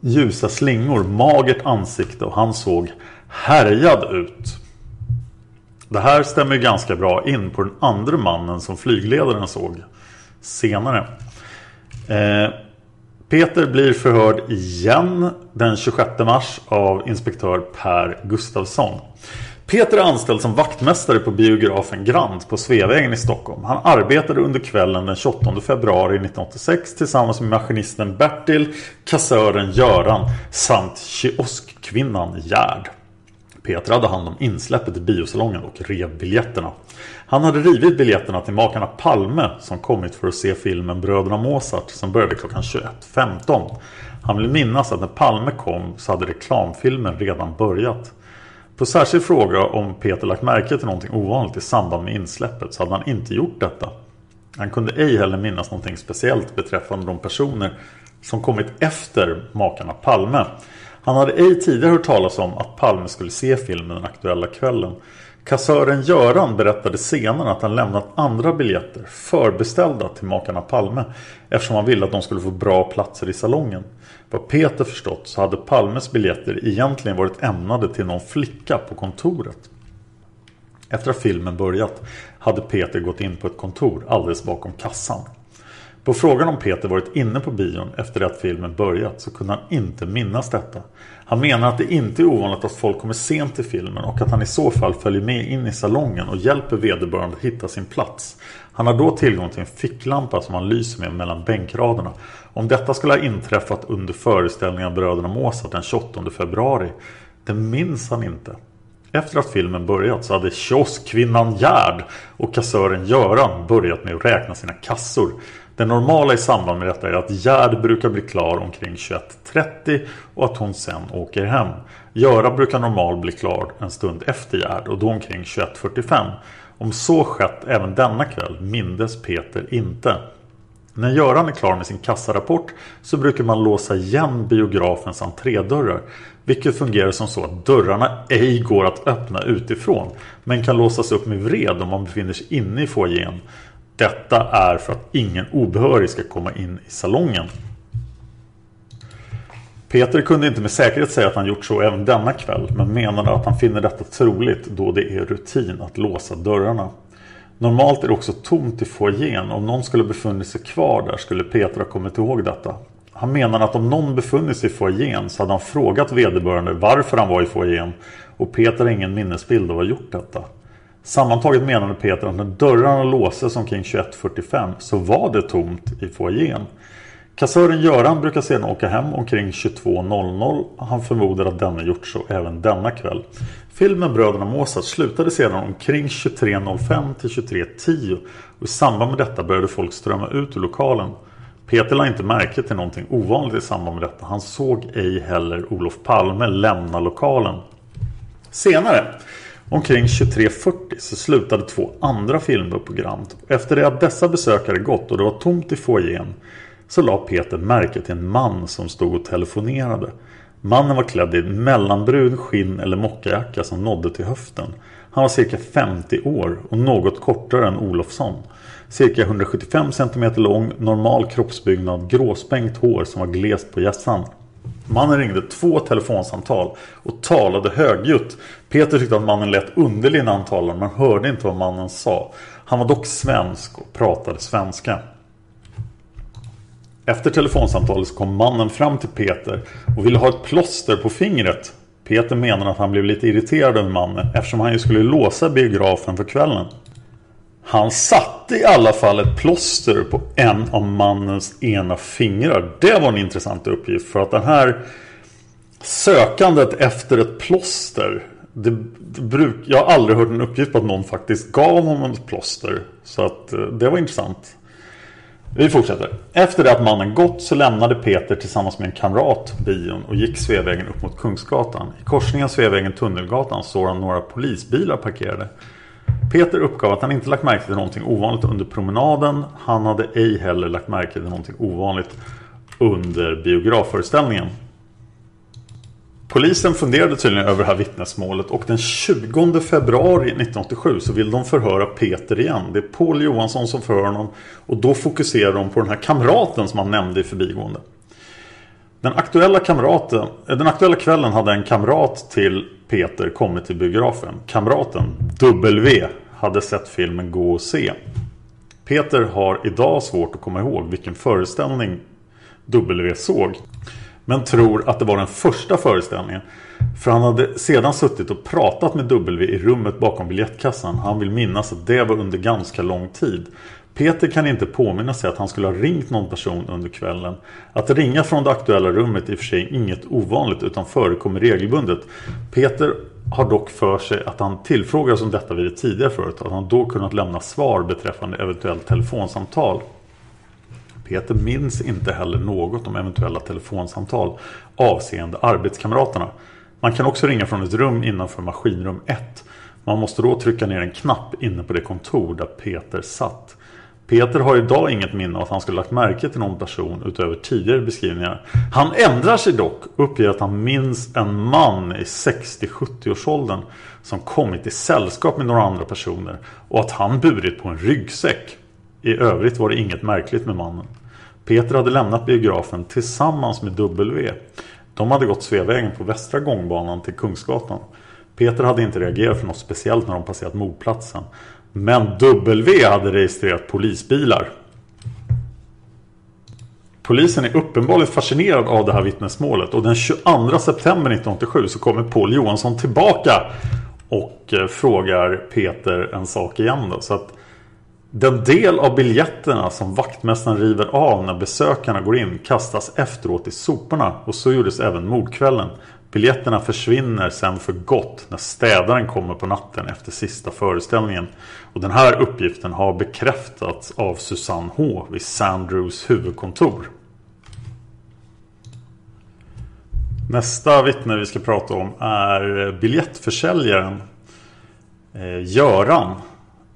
ljusa slingor, magert ansikte och han såg härjad ut. Det här stämmer ganska bra in på den andra mannen som flygledaren såg senare. Eh, Peter blir förhörd igen den 26 mars av inspektör Per Gustafsson. Peter är anställd som vaktmästare på biografen Grand på Sveavägen i Stockholm. Han arbetade under kvällen den 28 februari 1986 tillsammans med maskinisten Bertil, kassören Göran samt kioskkvinnan Gerd. Peter hade hand om insläppet i biosalongen och rev biljetterna. Han hade rivit biljetterna till makarna Palme som kommit för att se filmen Bröderna Mozart som började klockan 21.15. Han vill minnas att när Palme kom så hade reklamfilmen redan börjat. På särskild fråga om Peter lagt märke till någonting ovanligt i samband med insläppet så hade han inte gjort detta. Han kunde ej heller minnas någonting speciellt beträffande de personer som kommit efter makarna Palme. Han hade ej tidigare hört talas om att Palme skulle se filmen den aktuella kvällen. Kassören Göran berättade senare att han lämnat andra biljetter förbeställda till makarna Palme eftersom han ville att de skulle få bra platser i salongen. Vad Peter förstått så hade Palmes biljetter egentligen varit ämnade till någon flicka på kontoret. Efter att filmen börjat hade Peter gått in på ett kontor alldeles bakom kassan. På frågan om Peter varit inne på bion efter att filmen börjat så kunde han inte minnas detta. Han menar att det inte är ovanligt att folk kommer sent till filmen och att han i så fall följer med in i salongen och hjälper vederbörande att hitta sin plats. Han har då tillgång till en ficklampa som han lyser med mellan bänkraderna. Om detta skulle ha inträffat under föreställningen av Bröderna Mozart den 28 februari, det minns han inte. Efter att filmen börjat så hade kioskkvinnan Gerd och kassören Göran börjat med att räkna sina kassor. Det normala i samband med detta är att Gerd brukar bli klar omkring 21.30 och att hon sen åker hem. Göran brukar normalt bli klar en stund efter Gerd och då omkring 21.45. Om så skett även denna kväll mindes Peter inte. När Göran är klar med sin kassarapport så brukar man låsa igen biografens entrédörrar. Vilket fungerar som så att dörrarna ej går att öppna utifrån. Men kan låsas upp med vred om man befinner sig inne i foajén. Detta är för att ingen obehörig ska komma in i salongen. Peter kunde inte med säkerhet säga att han gjort så även denna kväll men menade att han finner detta troligt då det är rutin att låsa dörrarna. Normalt är det också tomt i foajén. Om någon skulle befunnit sig kvar där skulle Peter ha kommit ihåg detta. Han menar att om någon befunnit sig i foajén så hade han frågat vederbörande varför han var i foajén och Peter har ingen minnesbild av att ha gjort detta. Sammantaget menade Peter att när dörrarna låses omkring 21.45 så var det tomt i foajén. Kassören Göran brukar sedan åka hem omkring 22.00. Han förmodar att denne gjort så även denna kväll. Filmen Bröderna Mozart slutade sedan omkring 23.05 till 23.10 och i samband med detta började folk strömma ut ur lokalen. Peter la inte märke till någonting ovanligt i samband med detta. Han såg ej heller Olof Palme lämna lokalen. Senare, omkring 23.40 så slutade två andra filmer på Grand. Efter det att dessa besökare gått och det var tomt i foajén så la Peter märke till en man som stod och telefonerade. Mannen var klädd i mellanbrun skinn eller mockajacka som nådde till höften. Han var cirka 50 år och något kortare än Olofsson. Cirka 175 cm lång, normal kroppsbyggnad, gråspängt hår som var glest på hjässan. Mannen ringde två telefonsamtal och talade högljutt. Peter tyckte att mannen lät underlig när han talade men hörde inte vad mannen sa. Han var dock svensk och pratade svenska. Efter telefonsamtalet så kom mannen fram till Peter och ville ha ett plåster på fingret. Peter menar att han blev lite irriterad över mannen eftersom han ju skulle låsa biografen för kvällen. Han satte i alla fall ett plåster på en av mannens ena fingrar. Det var en intressant uppgift för att den här sökandet efter ett plåster det, det bruk, jag har aldrig hört en uppgift på att någon faktiskt gav honom ett plåster. Så att eh, det var intressant. Vi fortsätter. Efter det att mannen gått så lämnade Peter tillsammans med en kamrat bion och gick Sveavägen upp mot Kungsgatan. I korsningen Sveavägen Tunnelgatan såg han några polisbilar parkerade. Peter uppgav att han inte lagt märke till någonting ovanligt under promenaden. Han hade ej heller lagt märke till någonting ovanligt under biografföreställningen. Polisen funderade tydligen över det här vittnesmålet och den 20 februari 1987 så vill de förhöra Peter igen. Det är Paul Johansson som förhör honom och då fokuserar de på den här kamraten som han nämnde i förbigående. Den aktuella, kamraten, eh, den aktuella kvällen hade en kamrat till Peter kommit till biografen. Kamraten, W, hade sett filmen Gå och se. Peter har idag svårt att komma ihåg vilken föreställning W såg. Men tror att det var den första föreställningen. För han hade sedan suttit och pratat med W i rummet bakom biljettkassan. Han vill minnas att det var under ganska lång tid. Peter kan inte påminna sig att han skulle ha ringt någon person under kvällen. Att ringa från det aktuella rummet är i och för sig inget ovanligt utan förekommer regelbundet. Peter har dock för sig att han tillfrågades om detta vid ett tidigare förut. Att han då kunnat lämna svar beträffande eventuellt telefonsamtal. Peter minns inte heller något om eventuella telefonsamtal avseende arbetskamraterna. Man kan också ringa från ett rum innanför maskinrum 1. Man måste då trycka ner en knapp inne på det kontor där Peter satt. Peter har idag inget minne av att han skulle lagt märke till någon person utöver tidigare beskrivningar. Han ändrar sig dock och uppger att han minns en man i 60-70-årsåldern som kommit i sällskap med några andra personer och att han burit på en ryggsäck. I övrigt var det inget märkligt med mannen. Peter hade lämnat biografen tillsammans med W. De hade gått Sveavägen på västra gångbanan till Kungsgatan. Peter hade inte reagerat för något speciellt när de passerat mordplatsen. Men W hade registrerat polisbilar. Polisen är uppenbarligen fascinerad av det här vittnesmålet och den 22 september 1987 så kommer Paul Johansson tillbaka och eh, frågar Peter en sak igen då. Så att den del av biljetterna som vaktmästaren river av när besökarna går in kastas efteråt i soporna och så gjordes även mordkvällen. Biljetterna försvinner sen för gott när städaren kommer på natten efter sista föreställningen. Och den här uppgiften har bekräftats av Susanne H vid Sandrews huvudkontor. Nästa vittne vi ska prata om är biljettförsäljaren eh, Göran.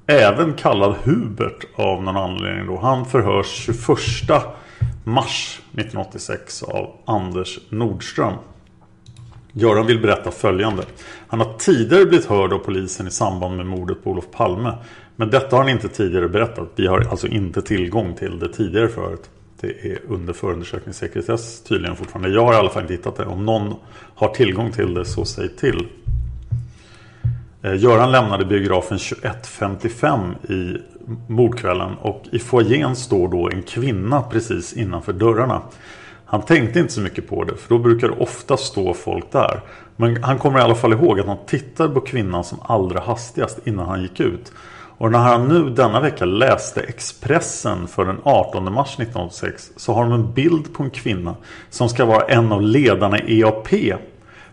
Även kallad Hubert av någon anledning då. Han förhörs 21 mars 1986 av Anders Nordström. Göran vill berätta följande. Han har tidigare blivit hörd av polisen i samband med mordet på Olof Palme. Men detta har han inte tidigare berättat. Vi har alltså inte tillgång till det tidigare förhöret. Det är under förundersökningssekretess tydligen fortfarande. Jag har i alla fall inte hittat det. Om någon har tillgång till det så säg till. Eh, Göran lämnade biografen 21.55 i mordkvällen och i foajén står då en kvinna precis innanför dörrarna. Han tänkte inte så mycket på det för då brukar det ofta stå folk där. Men han kommer i alla fall ihåg att han tittade på kvinnan som allra hastigast innan han gick ut. Och när han nu denna vecka läste Expressen för den 18 mars 1986 så har de en bild på en kvinna som ska vara en av ledarna i EAP.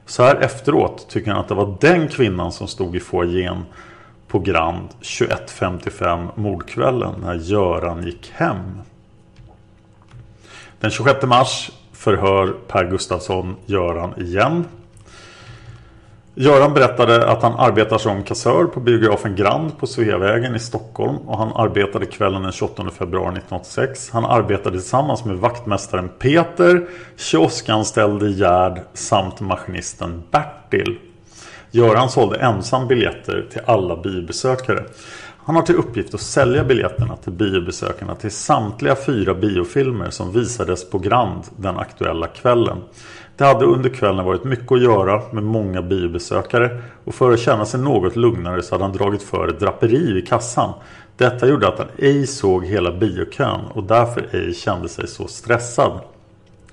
Så här efteråt tycker han att det var den kvinnan som stod i foajén på Grand 21.55 mordkvällen när Göran gick hem. Den 26 mars förhör Per Gustafsson Göran igen. Göran berättade att han arbetar som kassör på biografen Grand på Sveavägen i Stockholm och han arbetade kvällen den 28 februari 1986. Han arbetade tillsammans med vaktmästaren Peter, kioskanställde Gerd samt maskinisten Bertil. Göran sålde ensam biljetter till alla biobesökare. Han har till uppgift att sälja biljetterna till biobesökarna till samtliga fyra biofilmer som visades på Grand den aktuella kvällen. Det hade under kvällen varit mycket att göra med många biobesökare och för att känna sig något lugnare så hade han dragit för ett draperi vid kassan. Detta gjorde att han ej såg hela biokön och därför ej kände sig så stressad.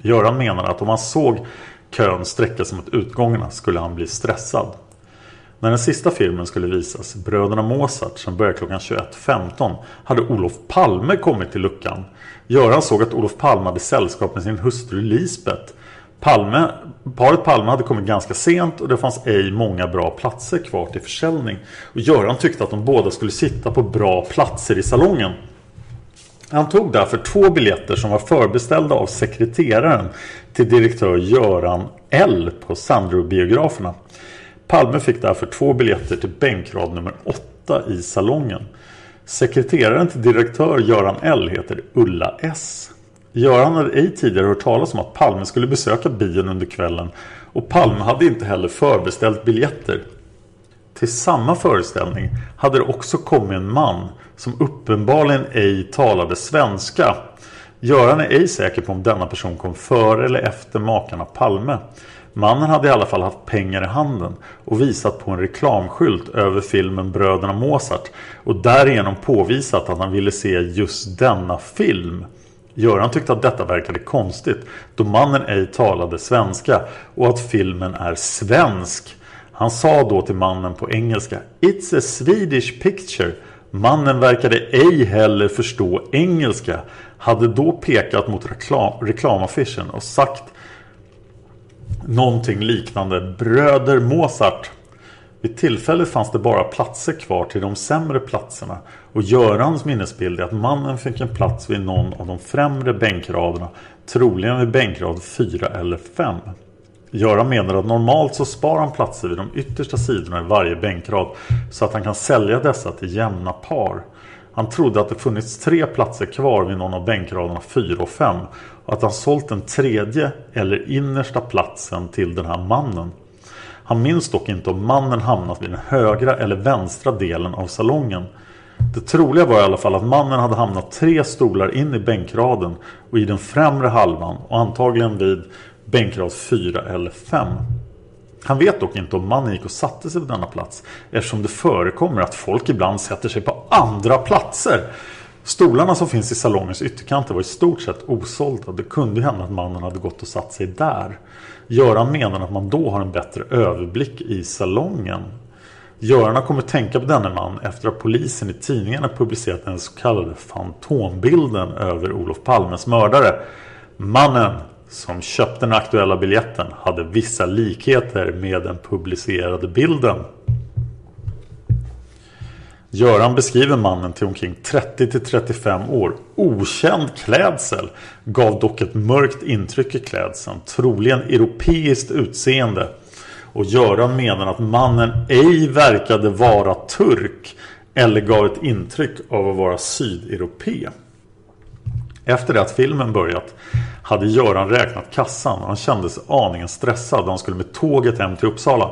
Göran menar att om han såg kön sträcka sig mot utgångarna skulle han bli stressad. När den sista filmen skulle visas, Bröderna Mozart, som började klockan 21.15, hade Olof Palme kommit till luckan. Göran såg att Olof Palme hade sällskap med sin hustru Lisbeth. Palme, paret Palme hade kommit ganska sent och det fanns ej många bra platser kvar till försäljning. Och Göran tyckte att de båda skulle sitta på bra platser i salongen. Han tog därför två biljetter som var förbeställda av sekreteraren till direktör Göran L på Sandro-biograferna. Palme fick därför två biljetter till bänkrad nummer 8 i salongen. Sekreteraren till direktör Göran L heter Ulla S. Göran hade ej tidigare hört talas om att Palme skulle besöka bion under kvällen och Palme hade inte heller förbeställt biljetter. Till samma föreställning hade det också kommit en man som uppenbarligen ej talade svenska. Göran är ej säker på om denna person kom före eller efter makarna Palme. Mannen hade i alla fall haft pengar i handen och visat på en reklamskylt över filmen Bröderna Mozart och därigenom påvisat att han ville se just denna film. Göran tyckte att detta verkade konstigt då mannen ej talade svenska och att filmen är svensk. Han sa då till mannen på engelska It's a Swedish picture. Mannen verkade ej heller förstå engelska. Hade då pekat mot reklam reklamaffischen och sagt någonting liknande Bröder Mozart. Vid tillfället fanns det bara platser kvar till de sämre platserna och Görans minnesbild är att mannen fick en plats vid någon av de främre bänkraderna, troligen vid bänkrad 4 eller 5. Göran menar att normalt så sparar han platser vid de yttersta sidorna i varje bänkrad så att han kan sälja dessa till jämna par. Han trodde att det funnits tre platser kvar vid någon av bänkraderna 4 och 5 och att han sålt den tredje eller innersta platsen till den här mannen. Han minns dock inte om mannen hamnat vid den högra eller vänstra delen av salongen. Det troliga var i alla fall att mannen hade hamnat tre stolar in i bänkraden och i den främre halvan och antagligen vid bänkrad 4 eller 5. Han vet dock inte om mannen gick och satte sig på denna plats eftersom det förekommer att folk ibland sätter sig på andra platser. Stolarna som finns i salongens ytterkanter var i stort sett osålda. Det kunde hända att mannen hade gått och satt sig där. Göran menar att man då har en bättre överblick i salongen. Göran har kommit tänka på denne man efter att polisen i tidningarna publicerat den så kallade fantombilden över Olof Palmes mördare. Mannen som köpte den aktuella biljetten hade vissa likheter med den publicerade bilden. Göran beskriver mannen till omkring 30-35 år. Okänd klädsel gav dock ett mörkt intryck i klädseln. Troligen europeiskt utseende. Och Göran menar att mannen ej verkade vara turk eller gav ett intryck av att vara sydeuropé. Efter det att filmen börjat hade Göran räknat kassan och han kände sig aningen stressad han skulle med tåget hem till Uppsala.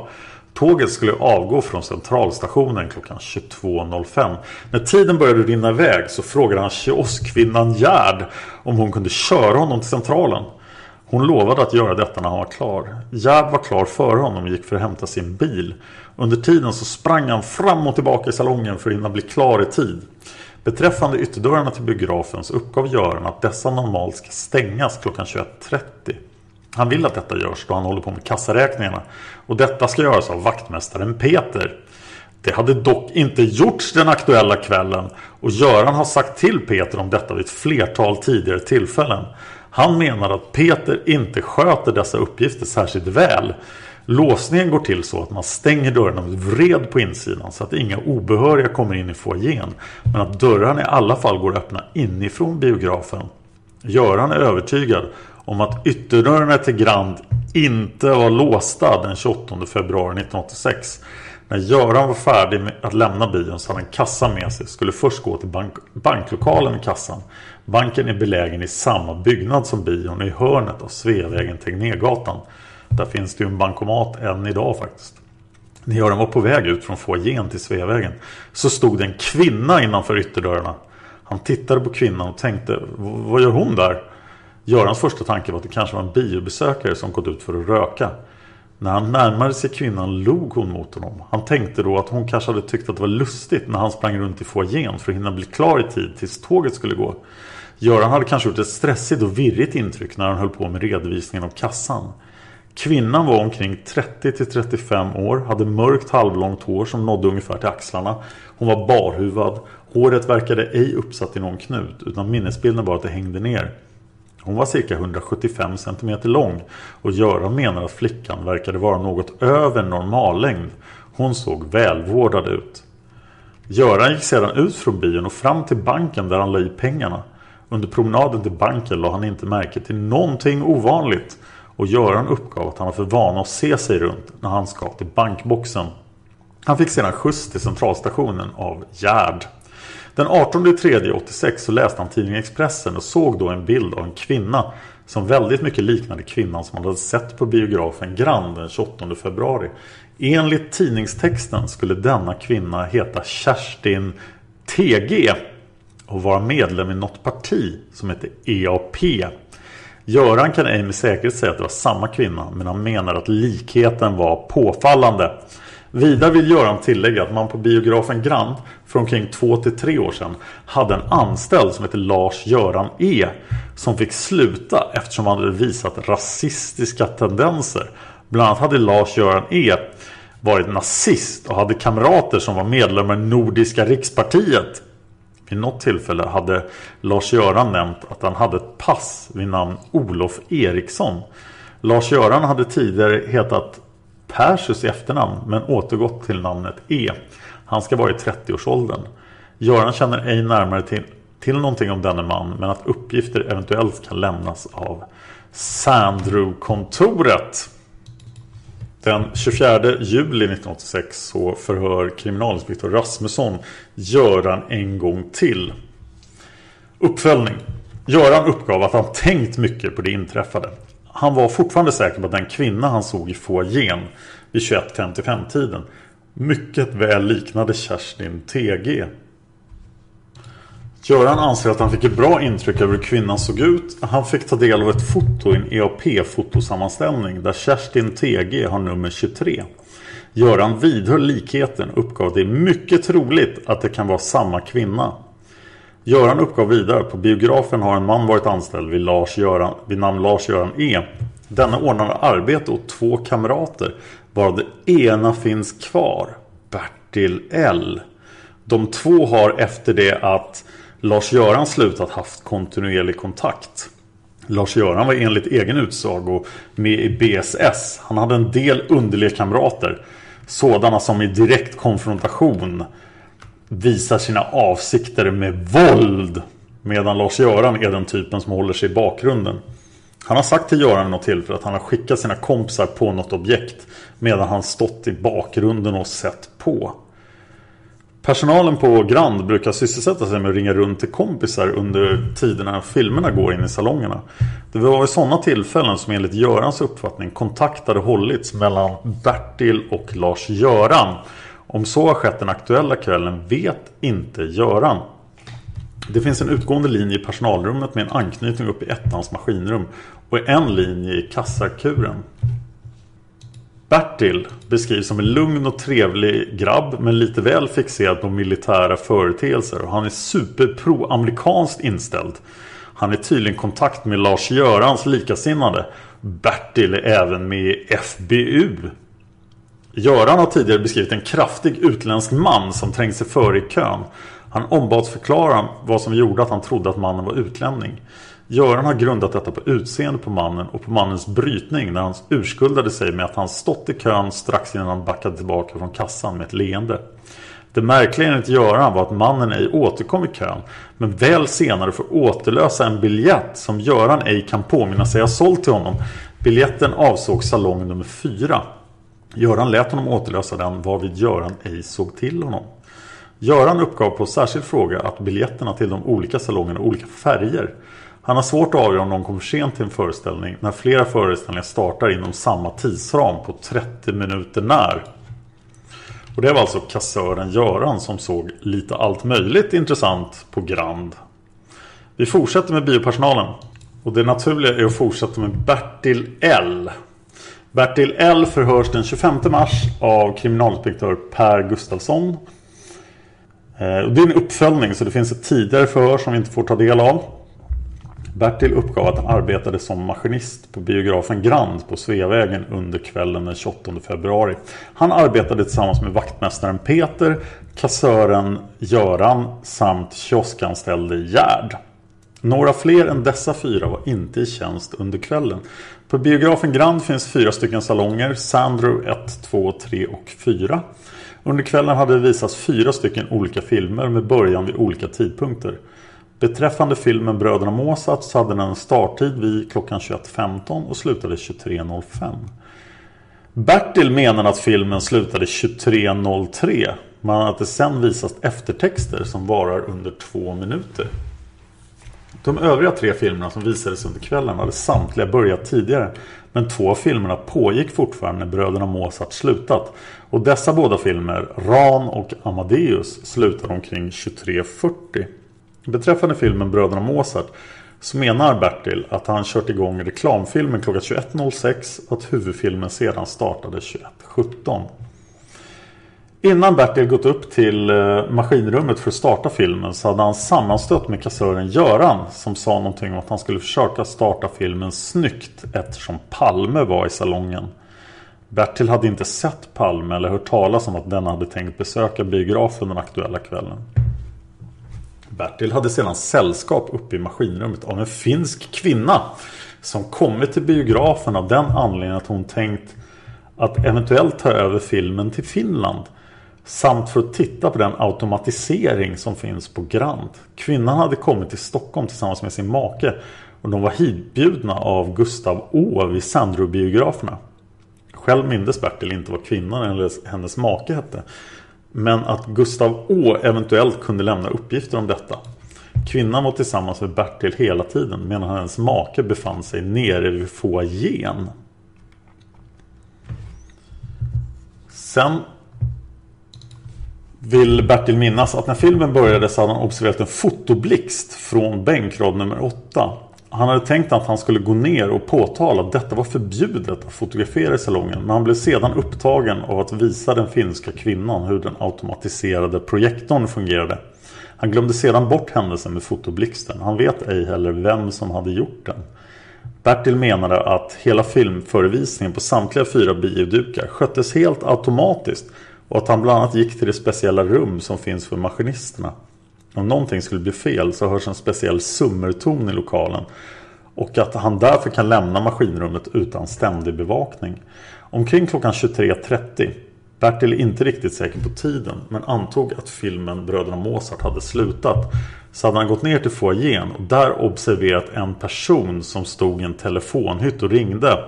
Tåget skulle avgå från centralstationen klockan 22.05. När tiden började rinna iväg så frågade han kioskkvinnan Gerd om hon kunde köra honom till centralen. Hon lovade att göra detta när han var klar. Gerd var klar före honom och gick för att hämta sin bil. Under tiden så sprang han fram och tillbaka i salongen för att hinna bli klar i tid. Beträffande ytterdörrarna till biografen så uppgav Göran att dessa normalt ska stängas klockan 21.30. Han vill att detta görs då han håller på med kassaräkningarna. Och detta ska göras av vaktmästaren Peter. Det hade dock inte gjorts den aktuella kvällen och Göran har sagt till Peter om detta vid ett flertal tidigare tillfällen. Han menar att Peter inte sköter dessa uppgifter särskilt väl. Låsningen går till så att man stänger dörrarna med vred på insidan så att inga obehöriga kommer in i foajén. Men att dörrarna i alla fall går att öppna inifrån biografen. Göran är övertygad om att ytterdörrarna till Grand inte var låsta den 28 februari 1986. När Göran var färdig med att lämna bion så hade han kassan med sig. Skulle först gå till bank banklokalen i kassan. Banken är belägen i samma byggnad som bion i hörnet av Sveavägen Tegnérgatan. Där finns det ju en bankomat än idag faktiskt. När Göran var på väg ut från foajén till Sveavägen så stod det en kvinna innanför ytterdörrarna. Han tittade på kvinnan och tänkte, vad gör hon där? Görans första tanke var att det kanske var en biobesökare som gått ut för att röka. När han närmade sig kvinnan log hon mot honom. Han tänkte då att hon kanske hade tyckt att det var lustigt när han sprang runt i foajén för att hinna bli klar i tid tills tåget skulle gå. Göran hade kanske gjort ett stressigt och virrigt intryck när han höll på med redovisningen av kassan. Kvinnan var omkring 30-35 år, hade mörkt halvlångt hår som nådde ungefär till axlarna. Hon var barhuvad. Håret verkade ej uppsatt i någon knut utan minnesbilden var att det hängde ner. Hon var cirka 175 cm lång och Göran menar att flickan verkade vara något över normallängd. Hon såg välvårdad ut. Göran gick sedan ut från bion och fram till banken där han la i pengarna. Under promenaden till banken la han inte märke till någonting ovanligt och Göran uppgav att han var för vana att se sig runt när han ska till bankboxen. Han fick sedan skjuts till centralstationen av Gerd. Den 18 3 86 så läste han tidningen Expressen och såg då en bild av en kvinna som väldigt mycket liknade kvinnan som han hade sett på biografen Grand den 28 februari. Enligt tidningstexten skulle denna kvinna heta Kerstin TG och vara medlem i något parti som heter EAP. Göran kan ej med säkerhet säga att det var samma kvinna men han menar att likheten var påfallande. Vidare vill Göran tillägga att man på biografen Grand för omkring två till tre år sedan hade en anställd som hette Lars-Göran E som fick sluta eftersom han hade visat rasistiska tendenser. Bland annat hade Lars-Göran E varit nazist och hade kamrater som var medlemmar i Nordiska rikspartiet. Vid något tillfälle hade Lars-Göran nämnt att han hade ett pass vid namn Olof Eriksson. Lars-Göran hade tidigare hetat Persus i efternamn men återgått till namnet E. Han ska vara i 30-årsåldern. Göran känner ej närmare till, till någonting om denne man men att uppgifter eventuellt kan lämnas av Sandro-kontoret. Den 24 juli 1986 så förhör kriminalinspektör Rasmusson Göran en gång till. Uppföljning. Göran uppgav att han tänkt mycket på det inträffade. Han var fortfarande säker på att den kvinna han såg i foajén vid 21.55 tiden mycket väl liknade Kerstin TG. Göran anser att han fick ett bra intryck över hur kvinnan såg ut. Han fick ta del av ett foto i en EAP-fotosammanställning där Kerstin TG har nummer 23. Göran vidhöll likheten och uppgav att det är mycket troligt att det kan vara samma kvinna. Göran uppgav vidare på biografen har en man varit anställd vid, Lars Göran, vid namn Lars-Göran E. Denna ordnade arbete åt två kamrater varav det ena finns kvar. Bertil L. De två har efter det att Lars-Göran slutat haft kontinuerlig kontakt. Lars-Göran var enligt egen utsago med i BSS. Han hade en del underliga kamrater. Sådana som i direkt konfrontation visar sina avsikter med våld. Medan Lars-Göran är den typen som håller sig i bakgrunden. Han har sagt till Göran något tillfälle att han har skickat sina kompisar på något objekt. Medan han stått i bakgrunden och sett på. Personalen på Grand brukar sysselsätta sig med att ringa runt till kompisar under tiderna filmerna går in i salongerna. Det var vid sådana tillfällen som enligt Görans uppfattning kontakter hållits mellan Bertil och Lars-Göran. Om så har skett den aktuella kvällen vet inte Göran. Det finns en utgående linje i personalrummet med en anknytning upp i ettans maskinrum och en linje i kassakuren. Bertil beskrivs som en lugn och trevlig grabb men lite väl fixerad på militära företeelser och han är superproamerikanskt inställd. Han är tydligen i kontakt med Lars-Görans likasinnade. Bertil är även med i FBU. Göran har tidigare beskrivit en kraftig utländsk man som trängt sig före i kön. Han ombads förklara vad som gjorde att han trodde att mannen var utlänning. Göran har grundat detta på utseende på mannen och på mannens brytning när han urskuldade sig med att han stått i kön strax innan han backade tillbaka från kassan med ett leende. Det märkliga enligt Göran var att mannen ej återkom i kön men väl senare får återlösa en biljett som Göran ej kan påminna sig ha sålt till honom. Biljetten avsåg salong nummer 4. Göran lät honom återlösa den varvid Göran ej såg till honom. Göran uppgav på särskild fråga att biljetterna till de olika salongerna har olika färger. Han har svårt att avgöra om någon kommer sent till en föreställning när flera föreställningar startar inom samma tidsram på 30 minuter när. Och det var alltså kassören Göran som såg lite allt möjligt intressant på Grand. Vi fortsätter med biopersonalen. Och det naturliga är att fortsätta med Bertil L. Bertil L förhörs den 25 mars av kriminalinspektör Per Gustafsson. Eh, det är en uppföljning så det finns ett tidigare förhör som vi inte får ta del av. Bertil uppgav att han arbetade som maskinist på biografen Grand på Sveavägen under kvällen den 28 februari. Han arbetade tillsammans med vaktmästaren Peter, kassören Göran samt kioskanställde Gerd. Några fler än dessa fyra var inte i tjänst under kvällen. På biografen Grand finns fyra stycken salonger, Sandro 1, 2, 3 och 4. Under kvällen hade det visats fyra stycken olika filmer med början vid olika tidpunkter. Beträffande filmen Bröderna Mozart så hade den en starttid vid klockan 21.15 och slutade 23.05. Bertil menar att filmen slutade 23.03 men att det sen visas eftertexter som varar under två minuter. De övriga tre filmerna som visades under kvällen hade samtliga börjat tidigare men två av filmerna pågick fortfarande när Bröderna Mozart slutat. Och dessa båda filmer, Ran och Amadeus, slutade omkring 23.40. Beträffande filmen Bröderna Mozart så menar Bertil att han kört igång reklamfilmen klockan 21.06 och att huvudfilmen sedan startade 21.17. Innan Bertil gått upp till eh, maskinrummet för att starta filmen så hade han sammanstött med kassören Göran som sa någonting om att han skulle försöka starta filmen snyggt eftersom Palme var i salongen. Bertil hade inte sett Palme eller hört talas om att den hade tänkt besöka biografen den aktuella kvällen. Bertil hade sedan sällskap uppe i maskinrummet av en finsk kvinna som kommit till biografen av den anledningen att hon tänkt att eventuellt ta över filmen till Finland. Samt för att titta på den automatisering som finns på Grand. Kvinnan hade kommit till Stockholm tillsammans med sin make och de var hitbjudna av Gustav Å vid Sandrobiograferna. Själv mindes Bertil inte vad kvinnan eller hennes make hette. Men att Gustav Å eventuellt kunde lämna uppgifter om detta. Kvinnan var tillsammans med Bertil hela tiden medan hennes make befann sig nere vid foajén. Sen vill Bertil minnas att när filmen började så hade han observerat en fotoblixt från bänkrad nummer 8. Han hade tänkt att han skulle gå ner och påtala att detta var förbjudet att fotografera i salongen. Men han blev sedan upptagen av att visa den finska kvinnan hur den automatiserade projektorn fungerade. Han glömde sedan bort händelsen med fotoblixten. Han vet ej heller vem som hade gjort den. Bertil menade att hela filmförevisningen på samtliga fyra biodukar sköttes helt automatiskt och att han bland annat gick till det speciella rum som finns för maskinisterna. Om någonting skulle bli fel så hörs en speciell summerton i lokalen och att han därför kan lämna maskinrummet utan ständig bevakning. Omkring klockan 23.30 Bertil är inte riktigt säker på tiden men antog att filmen Bröderna Mozart hade slutat. Så hade han gått ner till foajén och där observerat en person som stod i en telefonhytt och ringde.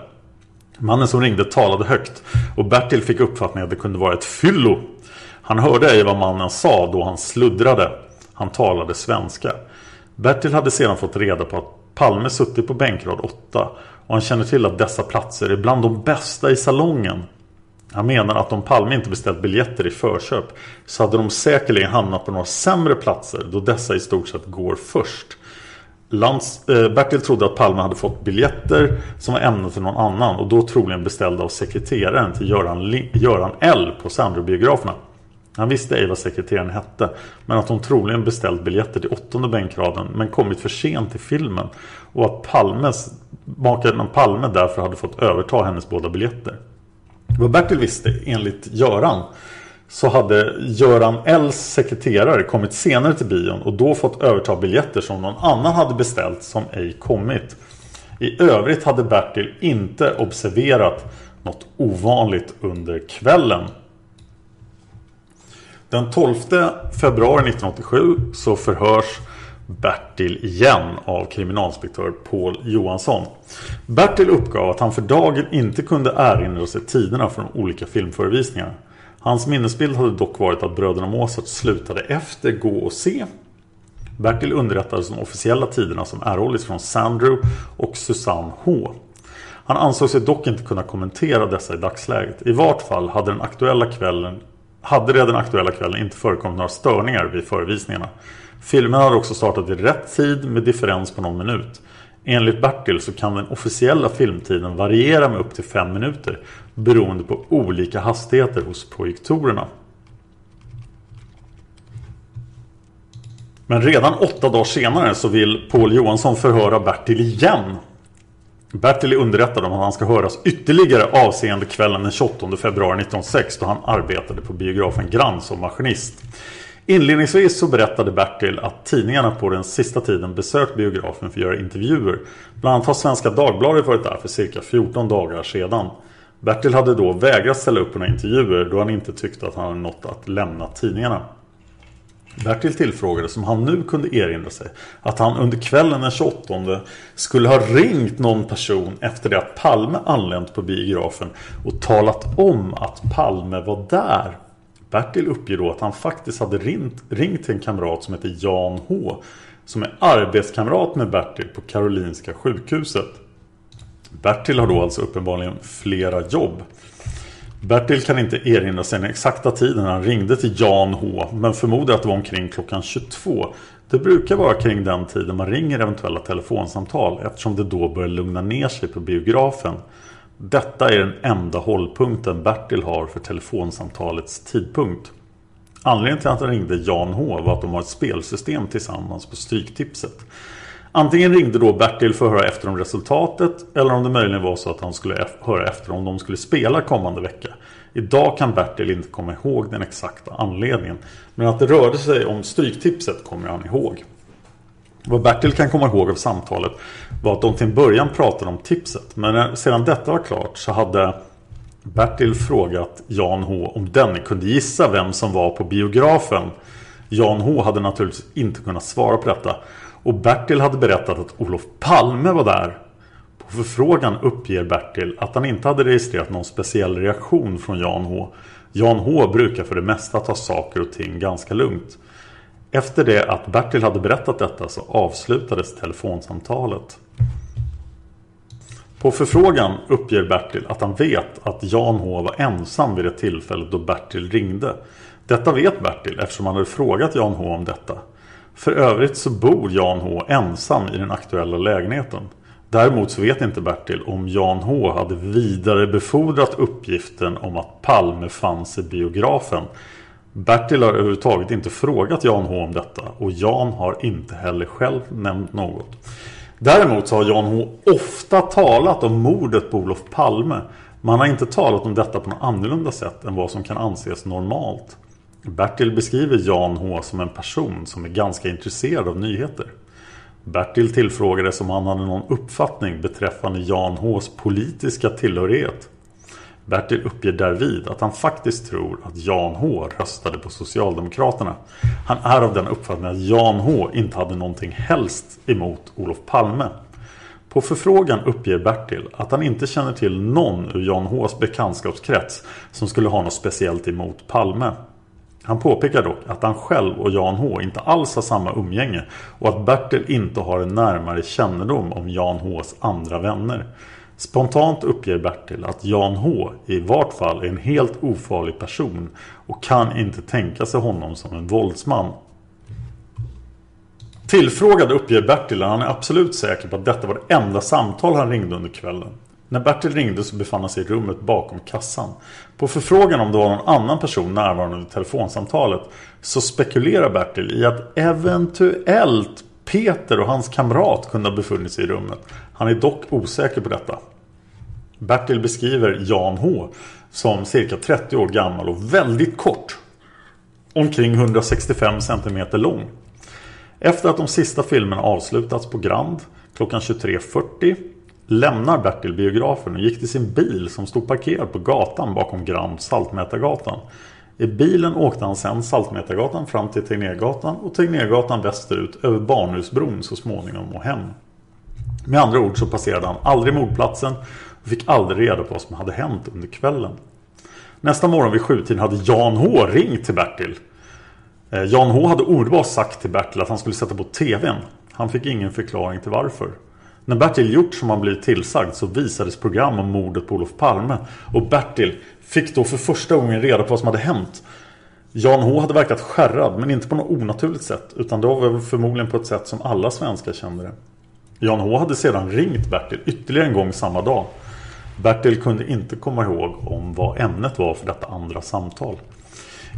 Mannen som ringde talade högt och Bertil fick uppfattningen att det kunde vara ett fyllo. Han hörde ej vad mannen sa då han sluddrade. Han talade svenska. Bertil hade sedan fått reda på att Palme suttit på bänkrad 8 och han känner till att dessa platser är bland de bästa i salongen. Han menar att om Palme inte beställt biljetter i förköp så hade de säkerligen hamnat på några sämre platser då dessa i stort sett går först. Lans, eh, Bertil trodde att Palme hade fått biljetter som var ämnade för någon annan och då troligen beställda av sekreteraren till Göran, Göran L på Sandrobiograferna. Han visste ej vad sekreteraren hette men att hon troligen beställt biljetter till åttonde bänkraden men kommit för sent till filmen och att Palmes, maken Palme därför hade fått överta hennes båda biljetter. Vad Bertil visste enligt Göran så hade Göran Ls sekreterare kommit senare till bion och då fått överta biljetter som någon annan hade beställt som ej kommit. I övrigt hade Bertil inte observerat något ovanligt under kvällen. Den 12 februari 1987 så förhörs Bertil igen av kriminalinspektör Paul Johansson. Bertil uppgav att han för dagen inte kunde erinra sig tiderna för de olika filmförevisningarna. Hans minnesbild hade dock varit att bröderna Mozart slutade efter Gå och se. Bertil underrättades de officiella tiderna som erhållits från Sandro och Susanne H. Han ansåg sig dock inte kunna kommentera dessa i dagsläget. I vart fall hade den aktuella kvällen hade det den aktuella kvällen inte förekommit några störningar vid förevisningarna. Filmen hade också startat i rätt tid med differens på någon minut. Enligt Bertil så kan den officiella filmtiden variera med upp till 5 minuter beroende på olika hastigheter hos projektorerna. Men redan åtta dagar senare så vill Paul Johansson förhöra Bertil igen. Bertil är underrättad om att han ska höras ytterligare avseende kvällen den 28 februari 1906 då han arbetade på biografen Grand som maskinist. Inledningsvis så berättade Bertil att tidningarna på den sista tiden besökt biografen för att göra intervjuer. Bland annat har Svenska Dagbladet varit där för cirka 14 dagar sedan. Bertil hade då vägrat ställa upp på några intervjuer då han inte tyckte att han hade något att lämna tidningarna. Bertil tillfrågades om han nu kunde erinra sig att han under kvällen den 28 skulle ha ringt någon person efter det att Palme anlänt på biografen och talat om att Palme var där. Bertil uppger då att han faktiskt hade ringt, ringt till en kamrat som heter Jan H. Som är arbetskamrat med Bertil på Karolinska sjukhuset. Bertil har då alltså uppenbarligen flera jobb. Bertil kan inte erinra sig den exakta tiden han ringde till Jan H. Men förmodar att det var omkring klockan 22. Det brukar vara kring den tiden man ringer eventuella telefonsamtal eftersom det då börjar lugna ner sig på biografen. Detta är den enda hållpunkten Bertil har för telefonsamtalets tidpunkt. Anledningen till att han ringde Jan H var att de har ett spelsystem tillsammans på Stryktipset. Antingen ringde då Bertil för att höra efter om resultatet eller om det möjligen var så att han skulle höra efter om de skulle spela kommande vecka. Idag kan Bertil inte komma ihåg den exakta anledningen. Men att det rörde sig om Stryktipset kommer han ihåg. Vad Bertil kan komma ihåg av samtalet var att de till en början pratade om tipset. Men sedan detta var klart så hade Bertil frågat Jan H om denne kunde gissa vem som var på biografen. Jan H hade naturligtvis inte kunnat svara på detta. Och Bertil hade berättat att Olof Palme var där. På förfrågan uppger Bertil att han inte hade registrerat någon speciell reaktion från Jan H. Jan H brukar för det mesta ta saker och ting ganska lugnt. Efter det att Bertil hade berättat detta så avslutades telefonsamtalet. På förfrågan uppger Bertil att han vet att Jan H var ensam vid det tillfället då Bertil ringde. Detta vet Bertil eftersom han hade frågat Jan H om detta. För övrigt så bor Jan H ensam i den aktuella lägenheten. Däremot så vet inte Bertil om Jan H hade vidarebefordrat uppgiften om att Palme fanns i biografen Bertil har överhuvudtaget inte frågat Jan H om detta och Jan har inte heller själv nämnt något. Däremot så har Jan H ofta talat om mordet på Olof Palme. Man har inte talat om detta på något annorlunda sätt än vad som kan anses normalt. Bertil beskriver Jan H som en person som är ganska intresserad av nyheter. Bertil tillfrågades om han hade någon uppfattning beträffande Jan Hs politiska tillhörighet. Bertil uppger därvid att han faktiskt tror att Jan H röstade på Socialdemokraterna. Han är av den uppfattningen att Jan H inte hade någonting helst emot Olof Palme. På förfrågan uppger Bertil att han inte känner till någon ur Jan Hs bekantskapskrets som skulle ha något speciellt emot Palme. Han påpekar dock att han själv och Jan H inte alls har samma umgänge och att Bertil inte har en närmare kännedom om Jan Hs andra vänner. Spontant uppger Bertil att Jan H i vart fall är en helt ofarlig person och kan inte tänka sig honom som en våldsman. Tillfrågad uppger Bertil att han är absolut säker på att detta var det enda samtal han ringde under kvällen. När Bertil ringde så befann han sig i rummet bakom kassan. På förfrågan om det var någon annan person närvarande under telefonsamtalet så spekulerar Bertil i att eventuellt Peter och hans kamrat kunde ha befunnit sig i rummet. Han är dock osäker på detta. Bertil beskriver Jan H som cirka 30 år gammal och väldigt kort. Omkring 165 cm lång. Efter att de sista filmerna avslutats på Grand klockan 23.40 lämnar Bertil biografen och gick till sin bil som stod parkerad på gatan bakom Grand Saltmätargatan. I bilen åkte han sedan Saltmätargatan fram till Tegnérgatan och Tegnérgatan västerut över Barnhusbron så småningom och hem. Med andra ord så passerade han aldrig mordplatsen och fick aldrig reda på vad som hade hänt under kvällen. Nästa morgon vid sjutiden hade Jan H ringt till Bertil. Eh, Jan H hade omedelbart sagt till Bertil att han skulle sätta på tvn. Han fick ingen förklaring till varför. När Bertil gjort som han blivit tillsagd så visades program om mordet på Olof Palme. Och Bertil fick då för första gången reda på vad som hade hänt. Jan H hade verkat skärrad men inte på något onaturligt sätt. Utan det var väl förmodligen på ett sätt som alla svenskar kände det. Jan H hade sedan ringt Bertil ytterligare en gång samma dag. Bertil kunde inte komma ihåg om vad ämnet var för detta andra samtal.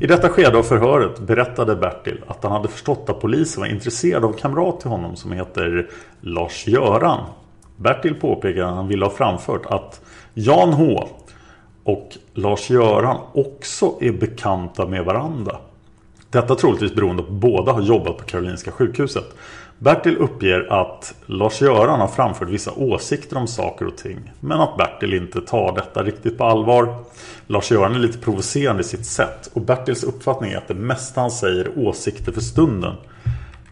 I detta skede av förhöret berättade Bertil att han hade förstått att polisen var intresserad av en kamrat till honom som heter Lars-Göran. Bertil påpekade att han ville ha framfört att Jan H och Lars-Göran också är bekanta med varandra. Detta troligtvis beroende på att båda har jobbat på Karolinska sjukhuset. Bertil uppger att Lars-Göran har framfört vissa åsikter om saker och ting. Men att Bertil inte tar detta riktigt på allvar. Lars-Göran är lite provocerande i sitt sätt. Och Bertils uppfattning är att det mesta han säger är åsikter för stunden.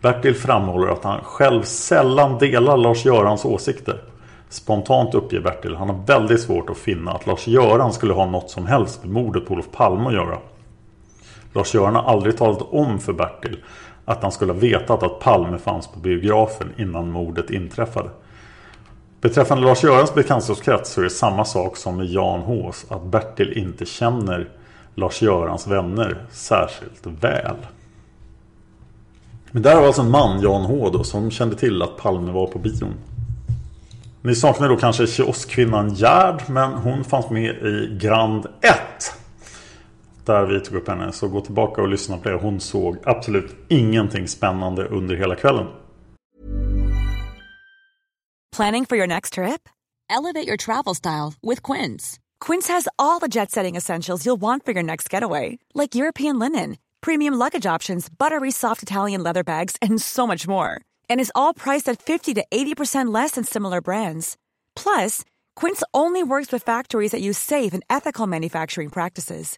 Bertil framhåller att han själv sällan delar Lars-Görans åsikter. Spontant uppger Bertil att han har väldigt svårt att finna att Lars-Göran skulle ha något som helst med mordet på Olof Palme att göra. Lars-Göran har aldrig talat om för Bertil att han skulle ha vetat att Palme fanns på biografen innan mordet inträffade. Beträffande Lars-Görans bekantskapskrets så är det samma sak som med Jan Hås. Att Bertil inte känner Lars-Görans vänner särskilt väl. Men där var alltså en man, Jan H då, som kände till att Palme var på bion. Ni saknar då kanske kioskkvinnan Gerd, men hon fanns med i Grand 1 där vi tog upp henne. Så gå tillbaka och lyssna på det. Hon såg absolut ingenting spännande under hela kvällen. Planning for your next trip? Elevate your travel style with Quince. Quince has all the jet setting essentials you'll want for your next getaway. Like European linen, premium luggage options, buttery soft Italian leather bags and so much more. And is all priced at 50 to 80% less than similar brands. Plus, Quince only works with factories that use safe and ethical manufacturing practices.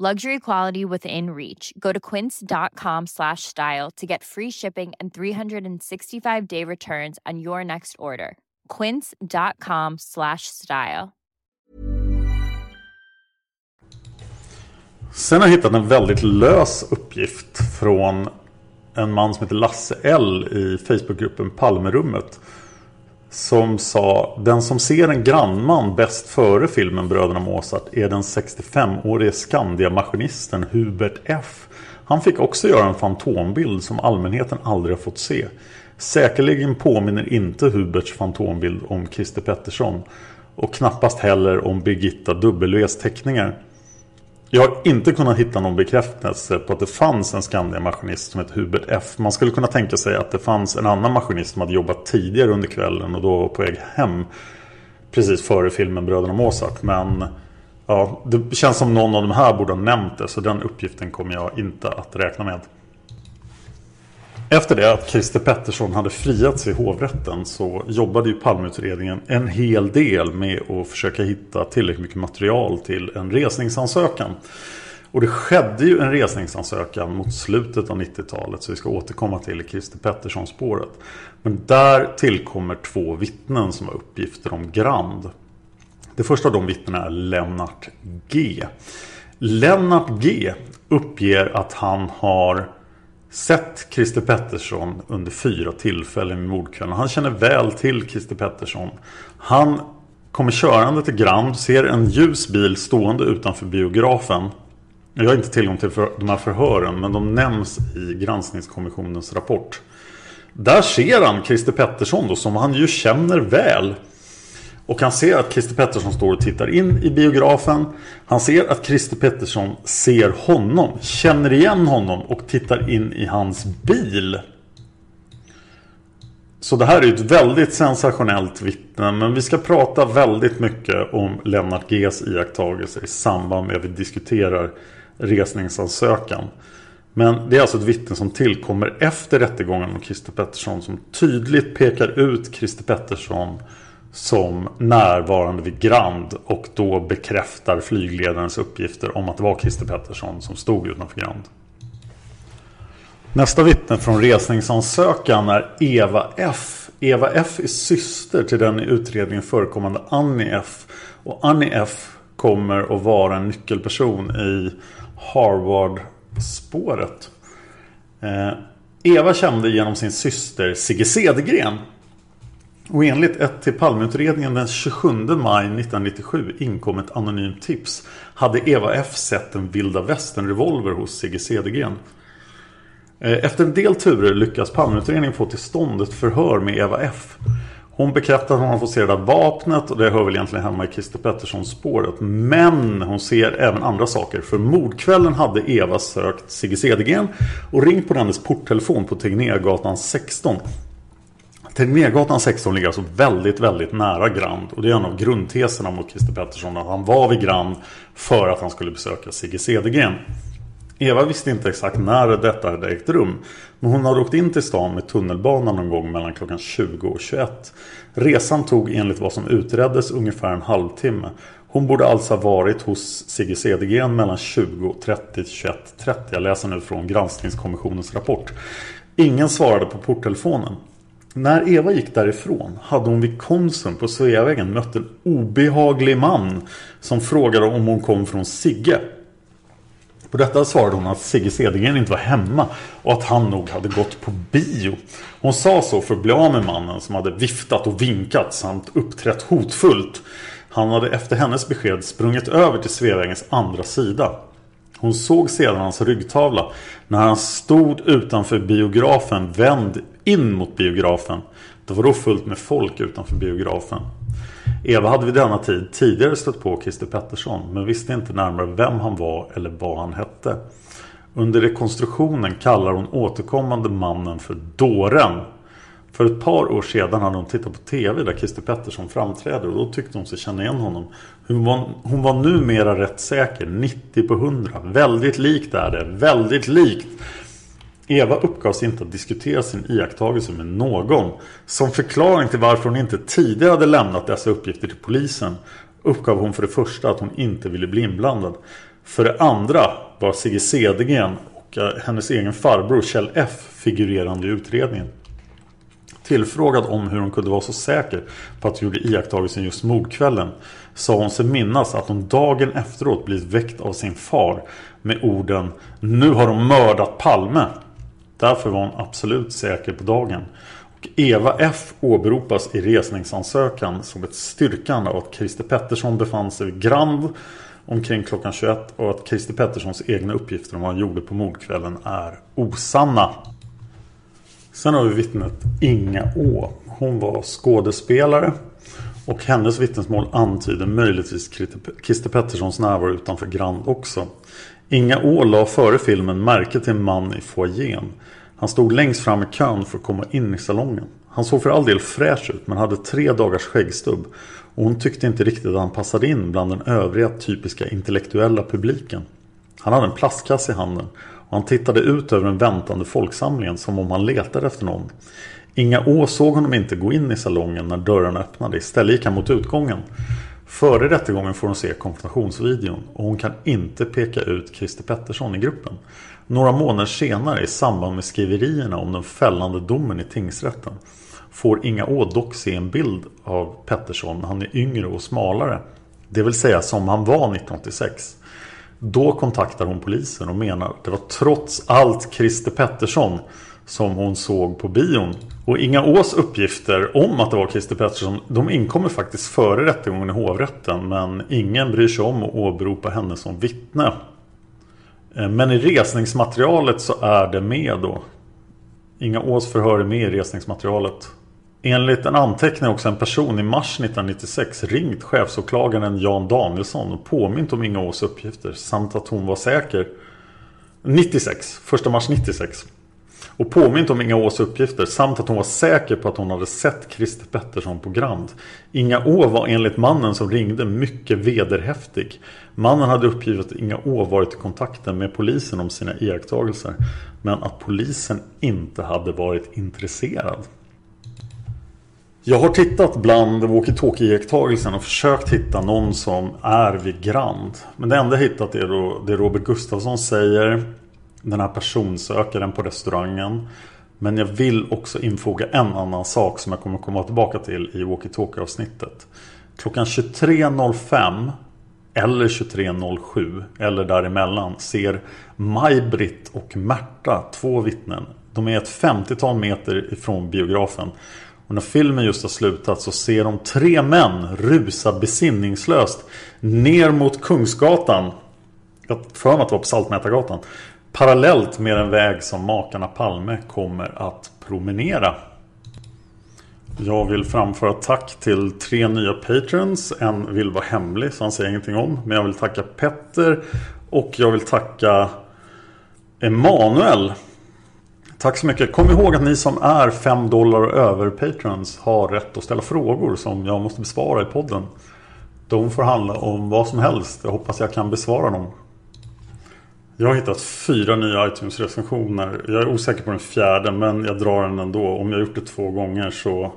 Luxury quality within reach. Go to quince.com slash style to get free shipping and 365 day returns on your next order. Quince.com slash style. Sen har jag hittat en väldigt lös uppgift från en man som heter Lasse L i Facebookgruppen Palmerummet. Som sa Den som ser en grannman bäst före filmen Bröderna Mozart är den 65-årige Skandia-maskinisten Hubert F. Han fick också göra en fantombild som allmänheten aldrig har fått se. Säkerligen påminner inte Huberts fantombild om Christer Pettersson och knappast heller om Birgitta W's teckningar. Jag har inte kunnat hitta någon bekräftelse på att det fanns en Skandia-maskinist som heter Hubert F. Man skulle kunna tänka sig att det fanns en annan maskinist som hade jobbat tidigare under kvällen och då var på väg hem precis före filmen Bröderna Mozart. Men ja, det känns som någon av de här borde ha nämnt det så den uppgiften kommer jag inte att räkna med. Efter det att Christer Pettersson hade friats i hovrätten så jobbade ju Palmeutredningen en hel del med att försöka hitta tillräckligt mycket material till en resningsansökan. Och det skedde ju en resningsansökan mot slutet av 90-talet så vi ska återkomma till Christer Pettersson-spåret. Men där tillkommer två vittnen som har uppgifter om Grand. Det första av de vittnena är Lennart G. Lennart G uppger att han har sett Christer Pettersson under fyra tillfällen i mordkvällen. Han känner väl till Christer Pettersson. Han kommer körande till Grand, ser en ljus bil stående utanför biografen. Jag har inte tillgång till de här förhören men de nämns i granskningskommissionens rapport. Där ser han Christer Pettersson då, som han ju känner väl. Och han ser att Christer Pettersson står och tittar in i biografen. Han ser att Christer Pettersson ser honom, känner igen honom och tittar in i hans bil. Så det här är ett väldigt sensationellt vittne. Men vi ska prata väldigt mycket om Lennart Gs iakttagelser i samband med att vi diskuterar resningsansökan. Men det är alltså ett vittne som tillkommer efter rättegången om Christer Pettersson som tydligt pekar ut Christer Pettersson som närvarande vid Grand och då bekräftar flygledarens uppgifter om att det var Christer Pettersson som stod utanför Grand. Nästa vittne från resningsansökan är Eva F. Eva F är syster till den i utredningen förekommande Annie F. Och Annie F kommer att vara en nyckelperson i Harvard-spåret. Eh, Eva kände genom sin syster Sigge Cedergren och enligt ett till Palmeutredningen den 27 maj 1997 inkom ett anonymt tips hade Eva F sett en vilda västern-revolver hos Sigge Cedergren. Eh, efter en del turer lyckas Palmeutredningen få till stånd ett förhör med Eva F. Hon bekräftar att hon har fått se det där vapnet och det hör väl egentligen hemma i Christer Petterssons spåret. Men hon ser även andra saker. För mordkvällen hade Eva sökt Sigge Cedergren och ringt på dennes porttelefon på Tegnérgatan 16. Tegnérgatan 16 ligger alltså väldigt, väldigt nära Grand. Och det är en av grundteserna mot Christer Pettersson. Att han var vid Grand för att han skulle besöka Sigge Cedergren. Eva visste inte exakt när detta hade ägt rum. Men hon hade åkt in till stan med tunnelbanan någon gång mellan klockan 20 och 21. Resan tog enligt vad som utreddes ungefär en halvtimme. Hon borde alltså ha varit hos Sigge Cedergren mellan 20.30 till 21.30. Jag läser nu från granskningskommissionens rapport. Ingen svarade på porttelefonen. När Eva gick därifrån hade hon vid Konsum på Sveavägen mött en obehaglig man som frågade om hon kom från Sigge. På detta svarade hon att Sigge Cedergren inte var hemma och att han nog hade gått på bio. Hon sa så för att bli av med mannen som hade viftat och vinkat samt uppträtt hotfullt. Han hade efter hennes besked sprungit över till Sveavägens andra sida. Hon såg sedan hans ryggtavla när han stod utanför biografen vänd in mot biografen. Det var då fullt med folk utanför biografen. Eva hade vid denna tid tidigare stött på Christer Pettersson men visste inte närmare vem han var eller vad han hette. Under rekonstruktionen kallar hon återkommande mannen för Dåren. För ett par år sedan hade hon tittat på TV där Christer Pettersson framträder och då tyckte hon sig känna igen honom. Hon var, hon var numera rätt säker, 90 på 100. Väldigt likt är det, väldigt likt. Eva uppgavs inte att diskutera sin iakttagelse med någon. Som förklaring till varför hon inte tidigare hade lämnat dessa uppgifter till polisen uppgav hon för det första att hon inte ville bli inblandad. För det andra var Sigge Cedergren och eh, hennes egen farbror Kjell F figurerande i utredningen. Tillfrågad om hur hon kunde vara så säker på att hon gjorde iakttagelsen just mordkvällen sa hon sig minnas att hon dagen efteråt blivit väckt av sin far med orden Nu har de mördat Palme. Därför var hon absolut säker på dagen. Och Eva F åberopas i resningsansökan som ett styrkande av att Christer Pettersson befann sig vid Grand omkring klockan 21 och att Christer Petterssons egna uppgifter om vad han gjorde på mordkvällen är osanna. Sen har vi vittnet Inga Å. Hon var skådespelare och hennes vittnesmål antyder möjligtvis Christer Petterssons närvaro utanför Grand också. Inga Å la före filmen märke till en man i foajén. Han stod längst fram i kön för att komma in i salongen. Han såg för all del fräsch ut men hade tre dagars skäggstubb. Och hon tyckte inte riktigt att han passade in bland den övriga typiska intellektuella publiken. Han hade en plastkasse i handen och han tittade ut över den väntande folksamlingen som om han letade efter någon. Inga Å såg honom inte gå in i salongen när dörrarna öppnade. Istället gick han mot utgången. Före rättegången får hon se konfrontationsvideon och hon kan inte peka ut Christer Pettersson i gruppen. Några månader senare i samband med skriverierna om den fällande domen i tingsrätten får Inga Å dock se en bild av Pettersson när han är yngre och smalare. Det vill säga som han var 1986. Då kontaktar hon polisen och menar att det var trots allt Christer Pettersson som hon såg på bion. Och Inga Ås uppgifter om att det var Christer Pettersson de inkommer faktiskt före rättegången i hovrätten men ingen bryr sig om att åberopa henne som vittne. Eh, men i resningsmaterialet så är det med då. Inga Ås förhör är med i resningsmaterialet. Enligt en anteckning också en person i mars 1996 ringt chefsåklagaren Jan Danielsson och påmint om Inga Ås uppgifter samt att hon var säker 96, 1 mars 96 och påmint om Inga Ås uppgifter samt att hon var säker på att hon hade sett Christer Pettersson på Grand. Inga Å var enligt mannen som ringde mycket vederhäftig. Mannen hade uppgivit att Inga Å varit i kontakten med polisen om sina iakttagelser men att polisen inte hade varit intresserad. Jag har tittat bland walkie-talkie-iakttagelserna och försökt hitta någon som är vid Grand. Men det enda jag hittat är då det Robert Gustafsson säger. Den här personsökaren på restaurangen. Men jag vill också infoga en annan sak som jag kommer komma tillbaka till i walkie-talkie avsnittet. Klockan 23.05 eller 23.07 eller däremellan ser Maj-Britt och Märta, två vittnen. De är ett 50-tal meter ifrån biografen. Och när filmen just har slutat så ser de tre män rusa besinningslöst ner mot Kungsgatan. Jag för mig att det var på Saltmätargatan. Parallellt med en väg som makarna Palme kommer att promenera. Jag vill framföra tack till tre nya patrons. En vill vara hemlig så han säger ingenting om. Men jag vill tacka Petter. Och jag vill tacka Emanuel. Tack så mycket. Kom ihåg att ni som är 5 dollar och över patrons har rätt att ställa frågor som jag måste besvara i podden. De får handla om vad som helst. Jag hoppas jag kan besvara dem. Jag har hittat fyra nya iTunes-recensioner. Jag är osäker på den fjärde men jag drar den ändå. Om jag gjort det två gånger så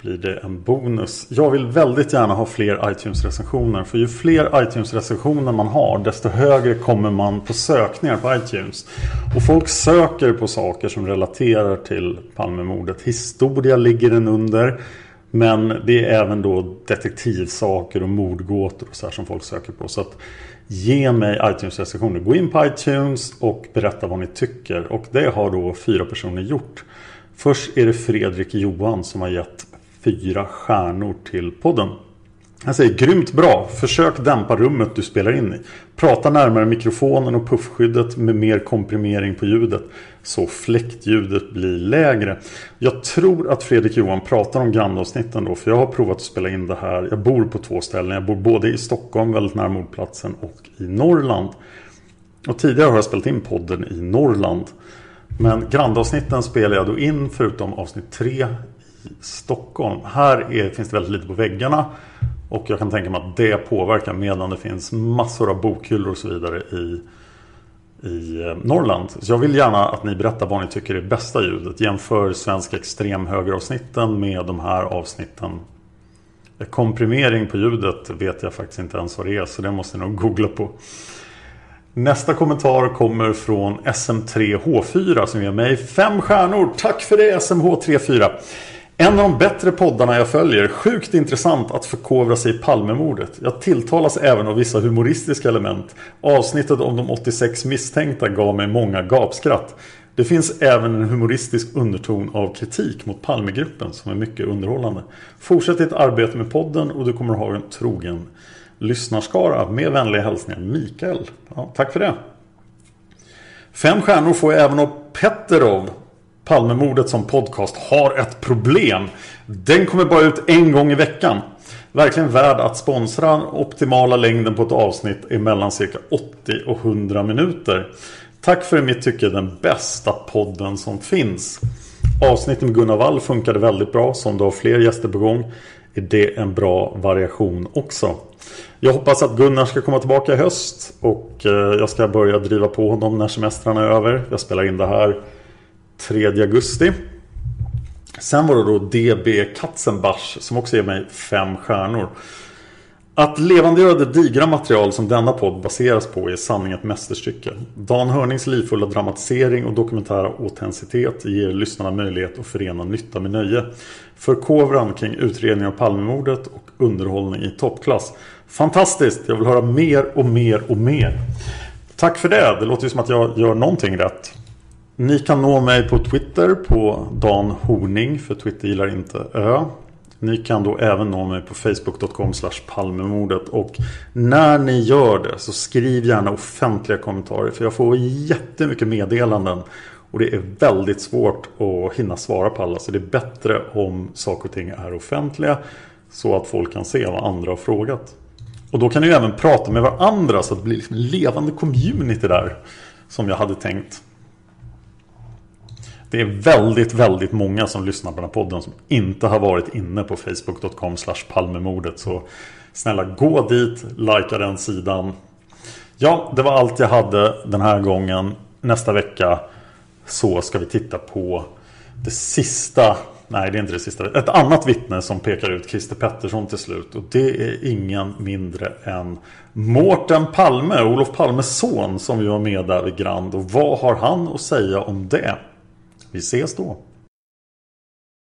blir det en bonus. Jag vill väldigt gärna ha fler iTunes-recensioner. För ju fler iTunes-recensioner man har desto högre kommer man på sökningar på iTunes. Och folk söker på saker som relaterar till Palmemordet. Historia ligger den under. Men det är även då detektivsaker och mordgåtor och så här som folk söker på. Så att ge mig iTunes-recensioner. Gå in på iTunes och berätta vad ni tycker. Och det har då fyra personer gjort. Först är det Fredrik Johan som har gett fyra stjärnor till podden. Han säger grymt bra. Försök dämpa rummet du spelar in i. Prata närmare mikrofonen och puffskyddet med mer komprimering på ljudet. Så fläktljudet blir lägre. Jag tror att Fredrik Johan pratar om grandavsnitten då. För jag har provat att spela in det här. Jag bor på två ställen. Jag bor både i Stockholm, väldigt nära mordplatsen, och i Norrland. Och tidigare har jag spelat in podden i Norrland. Men grandavsnitten spelar jag då in förutom avsnitt 3 Stockholm. Här är, finns det väldigt lite på väggarna. Och jag kan tänka mig att det påverkar medan det finns massor av bokhyllor och så vidare i i eh, Norrland. Så jag vill gärna att ni berättar vad ni tycker är bästa ljudet. Jämför svenska extremhögeravsnitten med de här avsnitten. Eh, komprimering på ljudet vet jag faktiskt inte ens vad det är så det måste ni nog googla på. Nästa kommentar kommer från SM3H4 som ger mig fem stjärnor. Tack för det SMH34. En av de bättre poddarna jag följer. Sjukt intressant att förkovra sig i Palmemordet. Jag tilltalas även av vissa humoristiska element. Avsnittet om de 86 misstänkta gav mig många gapskratt. Det finns även en humoristisk underton av kritik mot Palmegruppen som är mycket underhållande. Fortsätt ditt arbete med podden och du kommer att ha en trogen lyssnarskara. Med vänliga hälsningar Mikael. Ja, tack för det. Fem stjärnor får jag även av Petterov. Palmemordet som podcast har ett problem. Den kommer bara ut en gång i veckan. Verkligen värd att sponsra. Optimala längden på ett avsnitt är mellan cirka 80 och 100 minuter. Tack för i mitt tycke den bästa podden som finns. Avsnittet med Gunnar Wall funkade väldigt bra. så om du har fler gäster på gång är det en bra variation också. Jag hoppas att Gunnar ska komma tillbaka i höst och eh, jag ska börja driva på honom när semestrarna är över. Jag spelar in det här 3 augusti. Sen var det då DB Katzenbach som också ger mig fem stjärnor. Att levandegöra det digra material som denna podd baseras på är sanning ett mästerstycke. Dan Hörnings livfulla dramatisering och dokumentära autenticitet ger lyssnarna möjlighet att förena nytta med nöje. Förkovran kring utredningen av Palmemordet och underhållning i toppklass. Fantastiskt! Jag vill höra mer och mer och mer. Tack för det! Det låter ju som att jag gör någonting rätt. Ni kan nå mig på Twitter på Dan Horning för Twitter gillar inte ö. Ni kan då även nå mig på facebook.com palmemordet och när ni gör det så skriv gärna offentliga kommentarer för jag får jättemycket meddelanden och det är väldigt svårt att hinna svara på alla så det är bättre om saker och ting är offentliga så att folk kan se vad andra har frågat. Och då kan ni ju även prata med varandra så att det blir liksom en levande community där som jag hade tänkt. Det är väldigt, väldigt många som lyssnar på den här podden som inte har varit inne på facebook.com palmemordet. Så snälla gå dit, likea den sidan. Ja, det var allt jag hade den här gången. Nästa vecka så ska vi titta på det sista Nej, det är inte det sista. Ett annat vittne som pekar ut Christer Pettersson till slut. Och det är ingen mindre än Mårten Palme, Olof Palmes son som ju var med där vid Grand. Och vad har han att säga om det? Vi ses då!